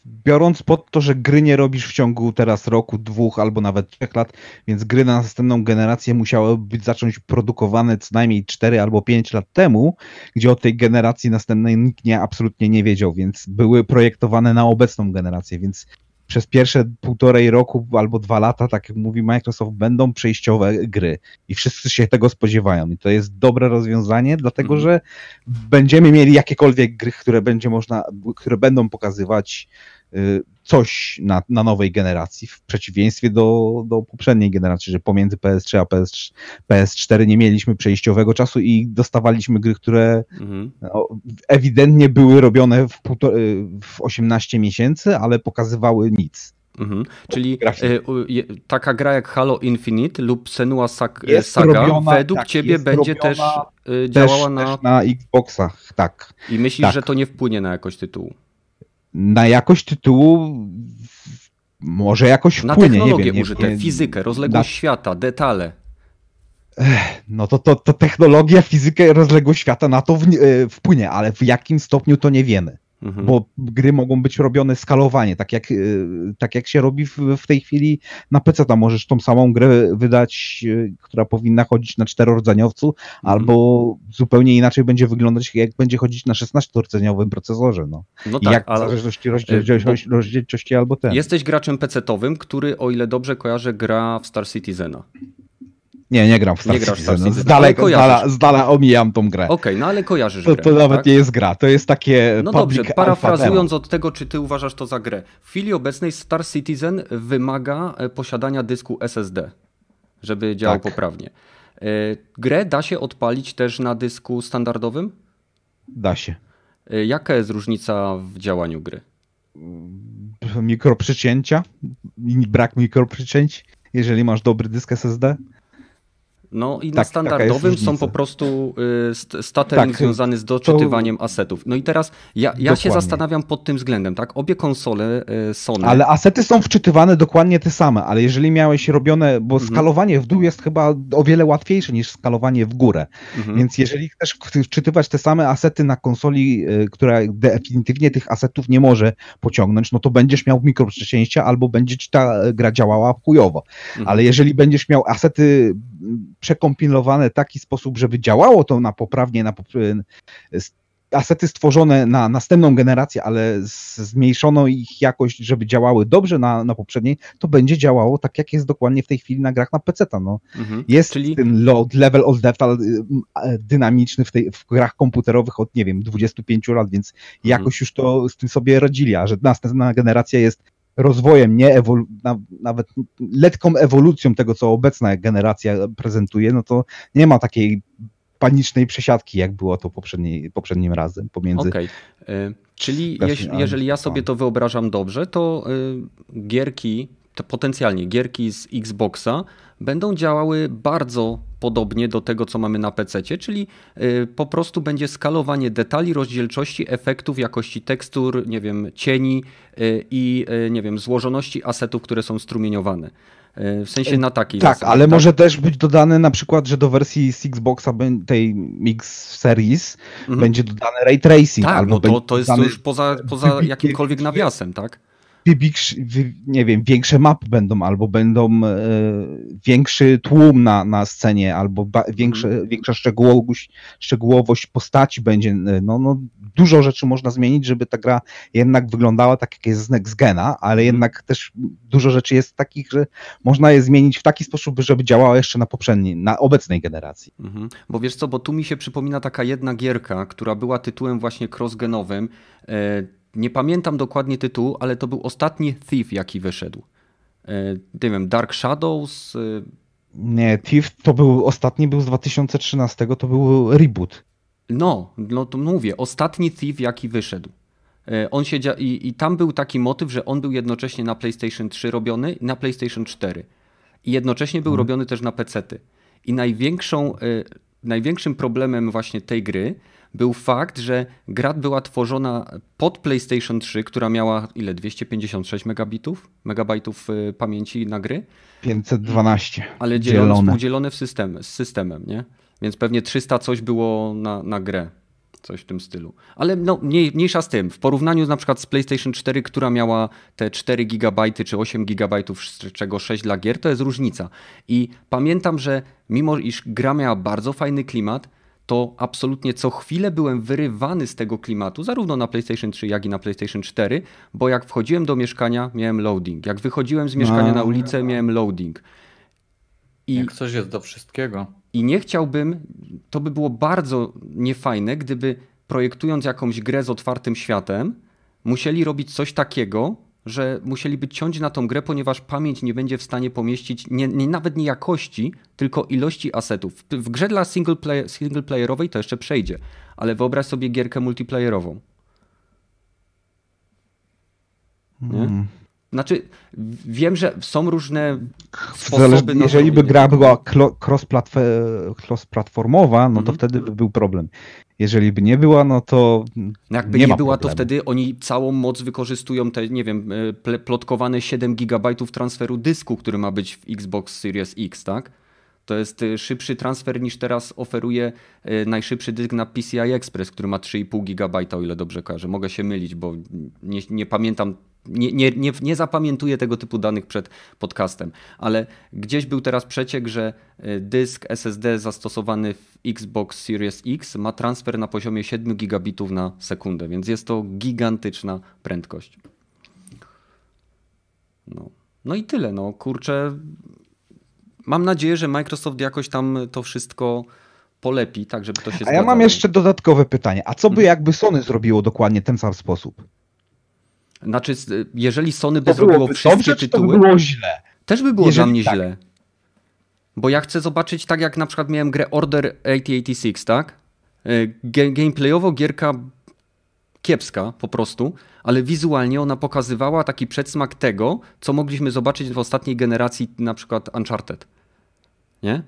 biorąc pod to, że gry nie robisz w ciągu teraz roku, dwóch albo nawet trzech lat, więc gry na następną generację musiały być zacząć produkowane co najmniej 4 albo 5 lat temu, gdzie o tej generacji następnej nikt nie, absolutnie nie wiedział, więc były projektowane na obecną generację, więc przez pierwsze półtorej roku albo dwa lata, tak jak mówi Microsoft, będą przejściowe gry i wszyscy się tego spodziewają. I to jest dobre rozwiązanie, dlatego mm. że będziemy mieli jakiekolwiek gry, które będzie można, które będą pokazywać coś na, na nowej generacji, w przeciwieństwie do, do poprzedniej generacji, że pomiędzy PS3 a PS, PS4 nie mieliśmy przejściowego czasu i dostawaliśmy gry, które mhm. no, ewidentnie były robione w, w 18 miesięcy, ale pokazywały nic. Mhm. Czyli y, taka gra jak Halo Infinite lub Senua Saga robiona, według tak, ciebie będzie też y, działała też, na... Też na Xboxach, tak. I myślisz, tak. że to nie wpłynie na jakość tytułu? Na jakość tytułu może jakoś wpłynie. Na technologię nie wiem, użyte, nie, fizykę, rozległość na... świata, detale. No to, to, to technologia, fizyka, rozległość świata na to e, wpłynie, ale w jakim stopniu to nie wiemy. Mhm. Bo gry mogą być robione skalowanie, tak jak, y, tak jak się robi w, w tej chwili na PC. Tam możesz tą samą grę wydać, y, która powinna chodzić na czterordzeniowcu, mhm. albo zupełnie inaczej będzie wyglądać, jak będzie chodzić na 16-rdzeniowym procesorze. No, no tak, jak ale... w zależności rozdzielczości, rozdzielczości albo ten. Jesteś graczem PC-owym, który, o ile dobrze kojarzę, gra w Star Citizena. Nie, nie gram w Star, nie Citizen. Star Citizen. Z, daleka, z, dala, z dala omijam tą grę. Okej, okay, no ale kojarzysz to, grę. To nawet tak? nie jest gra, to jest takie No dobrze, parafrazując od tego, czy ty uważasz to za grę. W chwili obecnej Star Citizen wymaga e, posiadania dysku SSD, żeby działał tak. poprawnie. E, grę da się odpalić też na dysku standardowym? Da się. E, jaka jest różnica w działaniu gry? Mikroprzycięcia, brak mikroprzycięć, jeżeli masz dobry dysk SSD. No i tak, na standardowym są po prostu y, statering tak, związany z doczytywaniem to... asetów. No i teraz ja, ja się zastanawiam pod tym względem, tak? Obie konsole y, Sony. Ale asety są wczytywane dokładnie te same, ale jeżeli miałeś robione, bo mhm. skalowanie w dół jest chyba o wiele łatwiejsze niż skalowanie w górę. Mhm. Więc jeżeli chcesz wczytywać te same asety na konsoli, y, która definitywnie tych asetów nie może pociągnąć, no to będziesz miał mikroprzecięcia albo będzie ci ta gra działała chujowo. Mhm. Ale jeżeli będziesz miał asety przekompilowane w taki sposób, żeby działało to na poprawnie, na asety stworzone na następną generację, ale zmniejszono ich jakość, żeby działały dobrze na, na poprzedniej, to będzie działało tak, jak jest dokładnie w tej chwili na grach na PC. No. Mhm. Jest Czyli... ten load, level of depth dynamiczny w, tej, w grach komputerowych od, nie wiem, 25 lat, więc mhm. jakoś już to z tym sobie radzili, a że następna generacja jest rozwojem, nie ewolu- na, nawet letką ewolucją tego, co obecna generacja prezentuje, no to nie ma takiej panicznej przesiadki, jak było to poprzedni, poprzednim razem pomiędzy. Okay. czyli jeśli, jeżeli ja sobie to wyobrażam dobrze, to y, gierki, potencjalnie gierki z Xboxa będą działały bardzo podobnie do tego, co mamy na PC, czyli y, po prostu będzie skalowanie detali, rozdzielczości, efektów, jakości tekstur, nie wiem, cieni y, i y, nie wiem, złożoności asetów, które są strumieniowane. W sensie na takiej Tak, zasadzie, ale tak? może też być dodane na przykład, że do wersji z Xboxa tej Mix Series mhm. będzie dodany ray tracing. Tak, albo no to, to jest już poza, poza jakimkolwiek nawiasem, tak? Nie wiem, większe mapy będą, albo będą e, większy tłum na, na scenie, albo ba, większe, większa szczegółowość, szczegółowość postaci będzie. E, no, no, dużo rzeczy można zmienić, żeby ta gra jednak wyglądała tak, jak jest z Next Gena, ale mm. jednak też dużo rzeczy jest takich, że można je zmienić w taki sposób, żeby działała jeszcze na poprzedniej, na obecnej generacji. -hmm. Bo wiesz co, bo tu mi się przypomina taka jedna gierka, która była tytułem właśnie crossgenowym. Nie pamiętam dokładnie tytułu, ale to był ostatni Thief, jaki wyszedł. E, nie wiem, Dark Shadows. E, nie, Thief to był ostatni, był z 2013, to był reboot. No, no to mówię, ostatni Thief, jaki wyszedł. E, on się i, i tam był taki motyw, że on był jednocześnie na PlayStation 3 robiony i na PlayStation 4. I jednocześnie był hmm. robiony też na PC-ty. I największą, największym problemem właśnie tej gry był fakt, że gra była tworzona pod PlayStation 3, która miała ile? 256 megabitów, megabajtów y, pamięci na gry? 512. Ale dzielone, współdzielone w system, z systemem, nie? Więc pewnie 300 coś było na, na grę. Coś w tym stylu. Ale no, mniej, mniejsza z tym. W porównaniu na przykład z PlayStation 4, która miała te 4 GB czy 8 GB, z czego 6 dla gier, to jest różnica. I pamiętam, że mimo iż gra miała bardzo fajny klimat, to absolutnie co chwilę byłem wyrywany z tego klimatu, zarówno na PlayStation 3, jak i na PlayStation 4, bo jak wchodziłem do mieszkania, miałem loading. Jak wychodziłem z mieszkania no. na ulicę, miałem loading. I, jak coś jest do wszystkiego. I nie chciałbym, to by było bardzo niefajne, gdyby projektując jakąś grę z otwartym światem, musieli robić coś takiego, że musieliby ciąć na tą grę, ponieważ pamięć nie będzie w stanie pomieścić nie, nie, nawet nie jakości, tylko ilości asetów. W grze dla single, play, single playerowej to jeszcze przejdzie, ale wyobraź sobie gierkę multiplayerową. Nie? Znaczy, wiem, że są różne sposoby. Jeżeli by gra była cross-platformowa, no to hmm. wtedy by był problem. Jeżeli by nie była, no to. Jakby nie, nie była, problemu. to wtedy oni całą moc wykorzystują te, nie wiem, e, plotkowane 7 GB transferu dysku, który ma być w Xbox Series X, tak? To jest e, szybszy transfer niż teraz oferuje e, najszybszy dysk na PCI Express, który ma 3,5 GB, o ile dobrze kojarzę. Mogę się mylić, bo nie, nie pamiętam nie, nie, nie, nie zapamiętuję tego typu danych przed podcastem, ale gdzieś był teraz przeciek, że e, dysk SSD zastosowany w Xbox Series X ma transfer na poziomie 7 gigabitów na sekundę, więc jest to gigantyczna prędkość. No, no i tyle. No kurczę, mam nadzieję, że Microsoft jakoś tam to wszystko polepi, tak żeby to się A ja mam jeszcze dodatkowe pytanie. A co by mhm. jakby Sony zrobiło dokładnie w ten sam sposób? Znaczy, jeżeli Sony by to zrobiło wszystkie dobrze, tytuły... to by było źle? Też by było jeżeli dla mnie tak. źle. Bo ja chcę zobaczyć, tak jak na przykład miałem grę Order 8086, tak? E, gameplayowo gierka kiepska po prostu, ale wizualnie ona pokazywała taki przedsmak tego, co mogliśmy zobaczyć w ostatniej generacji na przykład Uncharted. Nie?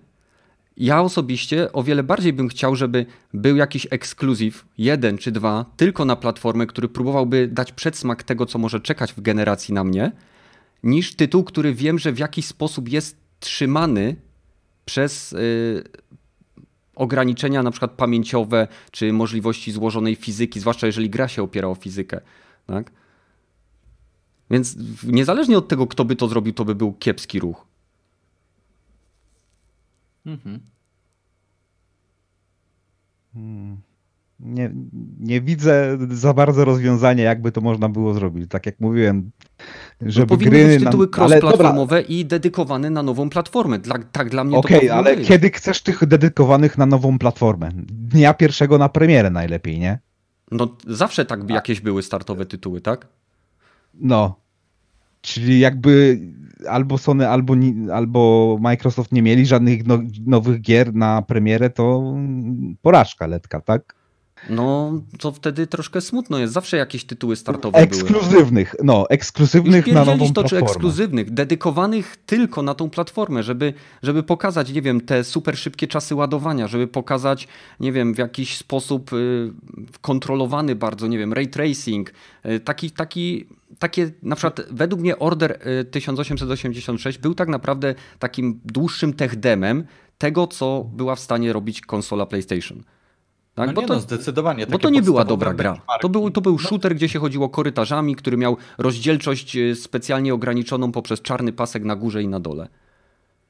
Ja osobiście o wiele bardziej bym chciał, żeby był jakiś ekskluzyw, jeden czy dwa, tylko na platformę, który próbowałby dać przedsmak tego, co może czekać w generacji na mnie, niż tytuł, który wiem, że w jakiś sposób jest trzymany przez yy, ograniczenia na przykład pamięciowe, czy możliwości złożonej fizyki, zwłaszcza jeżeli gra się opiera o fizykę. Tak? Więc niezależnie od tego, kto by to zrobił, to by był kiepski ruch. Mhm. Hmm. Nie, nie widzę za bardzo rozwiązania, jakby to można było zrobić. Tak jak mówiłem, no żeby no powinny gry... być tytuły cross-platformowe i dedykowane na nową platformę. Dla, tak dla mnie Okej, okay, ale być. kiedy chcesz tych dedykowanych na nową platformę? Dnia pierwszego na premierę najlepiej, nie? No zawsze tak jakieś były startowe tytuły, tak? No. Czyli jakby albo Sony, albo, albo Microsoft nie mieli żadnych no, nowych gier na premierę, to porażka letka, tak? No, to wtedy troszkę smutno jest. Zawsze jakieś tytuły startowe ekskluzywnych, były. no, ekskluzywnych na nową to, platformę. czy ekskluzywnych, dedykowanych tylko na tą platformę, żeby, żeby pokazać, nie wiem, te super szybkie czasy ładowania, żeby pokazać, nie wiem, w jakiś sposób y, kontrolowany bardzo, nie wiem, ray tracing, y, taki, taki takie, na przykład według mnie Order 1886 y, był tak naprawdę takim dłuższym tech demem tego, co była w stanie robić konsola PlayStation. Tak? No bo, to, no, zdecydowanie. Bo to nie była dobra gra. To był, to był shooter, gdzie się chodziło korytarzami, który miał rozdzielczość y, specjalnie ograniczoną poprzez czarny pasek na górze i na dole.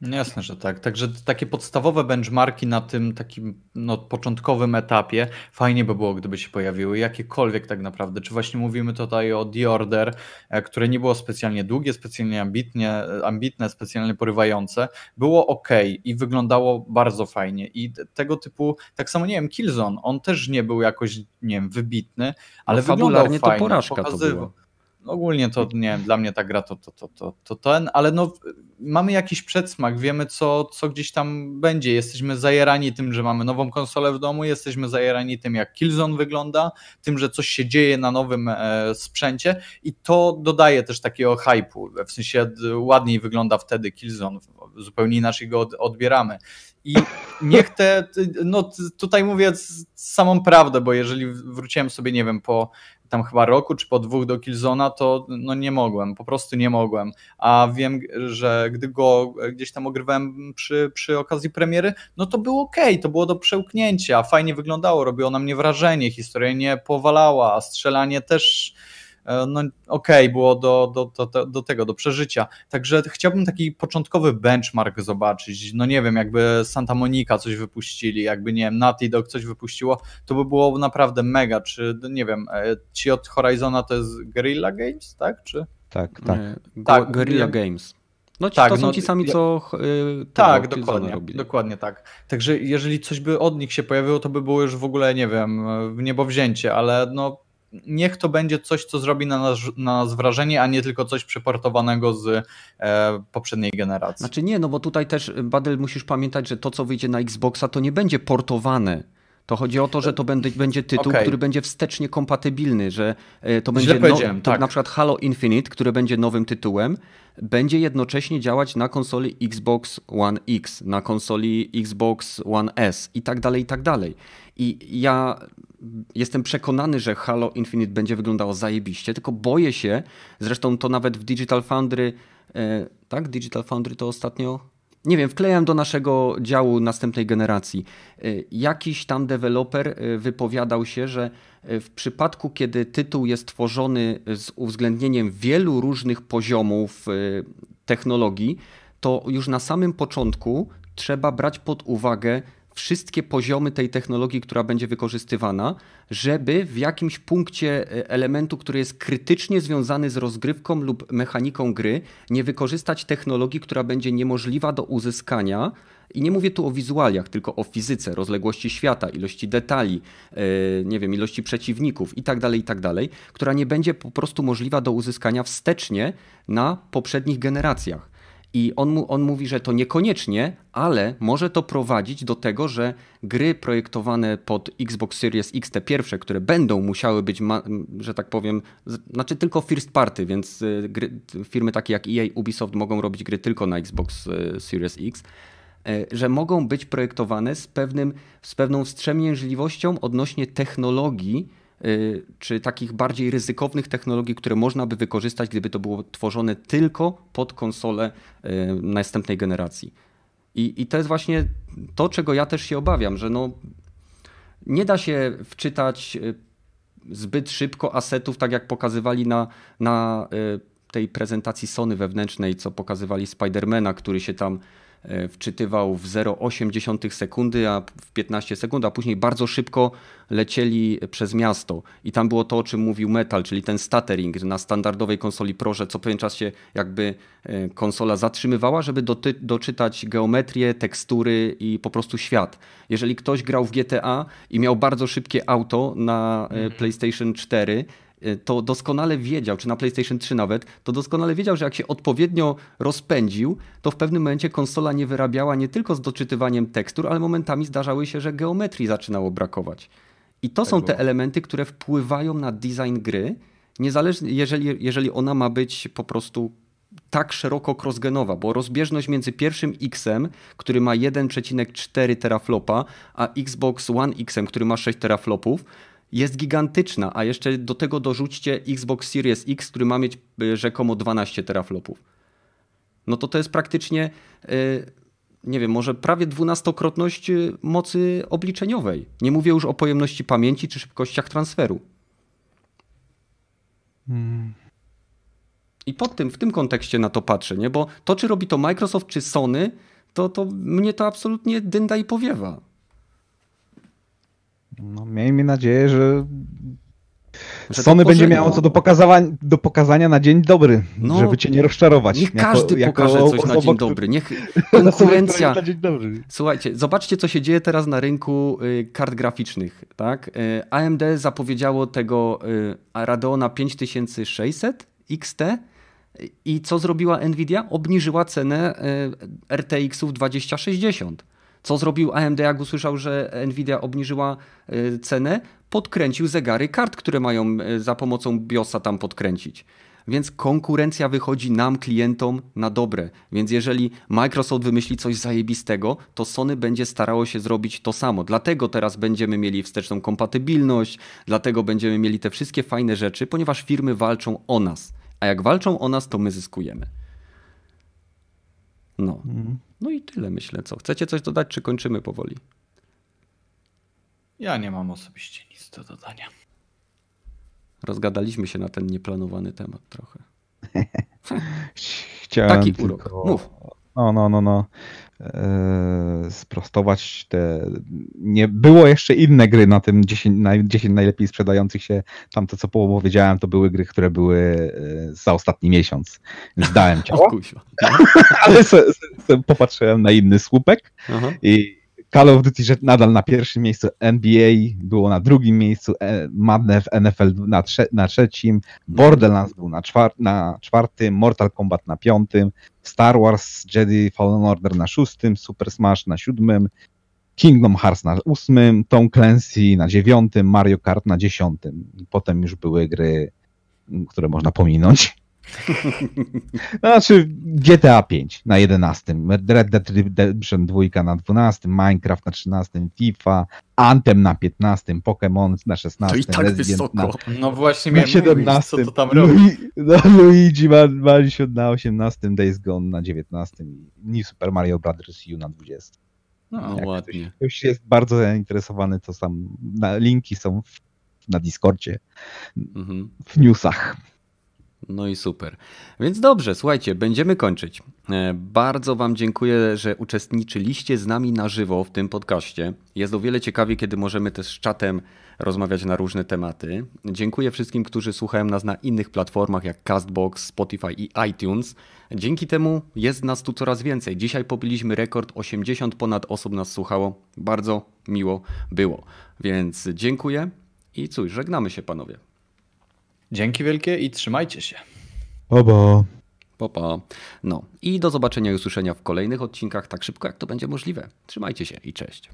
Jasne, że tak. Także takie podstawowe benchmarki na tym takim no, początkowym etapie fajnie by było, gdyby się pojawiły, jakiekolwiek tak naprawdę. Czy właśnie mówimy tutaj o The Order, e, które nie było specjalnie długie, specjalnie ambitnie, ambitne, specjalnie porywające, było ok i wyglądało bardzo fajnie. I tego typu, tak samo nie wiem, Killzone, on też nie był jakoś, nie wiem, wybitny, ale no, wyglądał fajnie. to porażka to była ogólnie to nie dla mnie ta gra to, to, to, to, to ten, ale no mamy jakiś przedsmak, wiemy co, co gdzieś tam będzie. Jesteśmy zajerani tym, że mamy nową konsolę w domu, jesteśmy zajerani tym, jak Killzone wygląda, tym, że coś się dzieje na nowym e, sprzęcie i to dodaje też takiego hypu. W sensie ładniej wygląda wtedy Killzone, zupełnie inaczej go odbieramy. I niech te, no tutaj mówię samą prawdę, bo jeżeli wróciłem sobie, nie wiem, po tam chyba roku czy po dwóch do Killzona, to no nie mogłem, po prostu nie mogłem. A wiem, że gdy go gdzieś tam ogrywałem przy, przy okazji premiery, no to było ok, to było do przełknięcia, fajnie wyglądało, robiło na mnie wrażenie, historia nie powalała, a strzelanie też E, no okej, okay, było do, do, do, do tego, do przeżycia. Także chciałbym taki początkowy benchmark zobaczyć. No nie wiem, jakby Santa Monica coś wypuścili, jakby nie wiem, Naughty Dog coś wypuściło, to by było naprawdę mega. Czy nie wiem, e, ci od Horizona to jest Guerrilla Games, tak? Czy? Tak, tak. tak Guerrilla Games. No ci, tak, to są no, ci sami, co yy, Tak, dokładnie, dokładnie tak. Także jeżeli coś by od nich się pojawiło, to by było już w ogóle, nie wiem, w niebo wzięcie, ale no niech to będzie coś, co zrobi na nas, na nas wrażenie, a nie tylko coś przeportowanego z e, poprzedniej generacji. Znaczy nie, no bo tutaj też, Badel, musisz pamiętać, że to, co wyjdzie na Xboxa, to nie będzie portowane to chodzi o to, że to będzie, będzie tytuł, okay. który będzie wstecznie kompatybilny, że e, to będzie no, to tak. na przykład Halo Infinite, które będzie nowym tytułem, będzie jednocześnie działać na konsoli Xbox One X, na konsoli Xbox One S i tak dalej, i tak dalej. I ja jestem przekonany, że Halo Infinite będzie wyglądało zajebiście, tylko boję się, zresztą to nawet w Digital Foundry, e, tak? Digital Foundry to ostatnio nie wiem, wklejam do naszego działu następnej generacji. Y, jakiś tam deweloper y, wypowiadał się, że y, w przypadku, kiedy tytuł jest tworzony z uwzględnieniem wielu różnych poziomów technologii, to już na samym początku trzeba brać pod uwagę wszystkie poziomy tej technologii, która będzie wykorzystywana, żeby w jakimś punkcie e, elementu, który jest krytycznie związany z rozgrywką lub mechaniką gry, nie wykorzystać technologii, która będzie niemożliwa do uzyskania. I nie mówię tu o wizualiach, tylko o fizyce, rozległości świata, ilości detali, e, nie wiem, ilości przeciwników itd., tak itd., tak która nie będzie po prostu możliwa do uzyskania wstecznie na poprzednich generacjach. I on, on mówi, że to niekoniecznie, ale może to prowadzić do tego, że gry projektowane pod Xbox Series X, te pierwsze, które będą musiały być, że tak powiem, znaczy tylko first party, więc y, gry, firmy takie jak EA, Ubisoft mogą robić gry tylko na Xbox y, Series X, y, że mogą być projektowane z, pewnym, z pewną wstrzemięźliwością odnośnie technologii, czy takich bardziej ryzykownych technologii, które można by wykorzystać, gdyby to było tworzone tylko pod konsolę y, następnej generacji. I, I to jest właśnie to, czego ja też się obawiam, że no, nie da się wczytać y, zbyt szybko asetów, tak jak pokazywali na, na tej prezentacji Sony wewnętrznej, co pokazywali Spidermana, który się tam wczytywał w 0,8 sekundy, a w 15 sekund, a później bardzo szybko lecieli przez miasto. I tam było to, o czym mówił Metal, czyli ten stuttering na standardowej konsoli Pro, że co pewien czas się jakby e, konsola zatrzymywała, żeby doczytać geometrię, tekstury i po prostu świat. Jeżeli ktoś grał w GTA i miał bardzo szybkie auto na e, mhm. PlayStation 4, Y, to doskonale wiedział, czy na PlayStation 3 nawet, to doskonale wiedział, że jak się odpowiednio rozpędził, to w pewnym momencie konsola nie wyrabiała nie tylko z doczytywaniem tekstur, ale momentami zdarzały się, że geometrii zaczynało brakować. I to tak są było. te elementy, które wpływają na design gry, niezależnie, jeżeli, jeżeli ona ma być po prostu tak szeroko crossgenowa, bo rozbieżność między pierwszym X-em, który ma 1,4 teraflopa, a Xbox One X-em, który ma 6 teraflopów, jest gigantyczna, a jeszcze do tego dorzućcie Xbox Series X, który ma mieć y, rzekomo 12 teraflopów. No to to jest praktycznie, y, nie wiem, może prawie dwunastokrotność y, mocy obliczeniowej. Nie mówię już o pojemności pamięci czy szybkościach transferu. Hmm. I pod tym, w tym kontekście na to patrzę, nie? bo to, czy robi to Microsoft czy Sony, to, to mnie to absolutnie dynda i powiewa. No, miejmy nadzieję, że, że Sony będzie miało co do pokazania, do pokazania na dzień dobry, no, żeby cię nie rozczarować. Niech jako, każdy jako pokaże coś osoba, (laughs) na dzień dobry. Niech konkurencja. Słuchajcie, zobaczcie, co się dzieje teraz na rynku y, kart graficznych. Tak? Y, AMD zapowiedziało tego y, Radeona 5600 XT. I co zrobiła Nvidia? Obniżyła cenę RTX-ów 2060. Co zrobił AMD, jak usłyszał, że Nvidia obniżyła y, cenę? Podkręcił zegary kart, które mają y, za pomocą BIOSa tam podkręcić. Więc konkurencja wychodzi nam, klientom, na dobre. Więc jeżeli Microsoft wymyśli coś zajebistego, to Sony będzie starało się zrobić to samo. Dlatego teraz będziemy mieli wsteczną kompatybilność, dlatego będziemy mieli te wszystkie fajne rzeczy, ponieważ firmy walczą o nas. A jak walczą o nas, to my zyskujemy. No. Mhm. No i tyle myślę. Co? Chcecie coś dodać, czy kończymy powoli? Ja nie mam osobiście nic do dodania. Rozgadaliśmy się na ten nieplanowany temat trochę. (laughs) (laughs) Chciałem Taki urok. Tylko... Mów. No, no, no, no. Eee, sprostować te. Nie było jeszcze inne gry na tym 10, na 10 najlepiej sprzedających się. Tamte, co powiedziałem, to były gry, które były e, za ostatni miesiąc. Więc dałem ciało. (laughs) Ale se, se, popatrzyłem na inny słupek Aha. i Call of Duty że nadal na pierwszym miejscu, NBA było na drugim miejscu, e, Madden NFL na, trze na trzecim, Borderlands był na, czwar na czwartym, Mortal Kombat na piątym, Star Wars Jedi Fallen Order na szóstym, Super Smash na siódmym, Kingdom Hearts na ósmym, Tom Clancy na dziewiątym, Mario Kart na dziesiątym. Potem już były gry, które można pominąć. (laughs) Znaczy GTA 5 na 11, Red Dead Redemption 2 na 12, Minecraft na 13, FIFA, Anthem na 15, Pokémon na 16, to i tak Resident wysoko. na, No właśnie na miałem 17, mówić, co to tam robi. No, Luigi ma- Mansion na 18, Days Gone na 19 i New Super Mario Bros. U na 20. No Jak ładnie. Ktoś jest bardzo zainteresowany, to sam na, linki są w, na Discordzie, Mhm. w newsach. No i super. Więc dobrze, słuchajcie, będziemy kończyć. E, Bardzo Wam dziękuję, że uczestniczyliście z nami na żywo w tym podcaście. Jest o wiele ciekawie, kiedy możemy też z czatem rozmawiać na różne tematy. Dziękuję wszystkim, którzy słuchają nas na innych platformach jak Castbox, Spotify i iTunes. Dzięki temu jest nas tu coraz więcej. Dzisiaj pobiliśmy rekord, 80 ponad osób nas słuchało. Bardzo miło było. Więc dziękuję i cóż, żegnamy się panowie. Dzięki wielkie i trzymajcie się. Obo. Popa. No i do zobaczenia i usłyszenia w kolejnych odcinkach tak szybko jak to będzie możliwe. Trzymajcie się i cześć.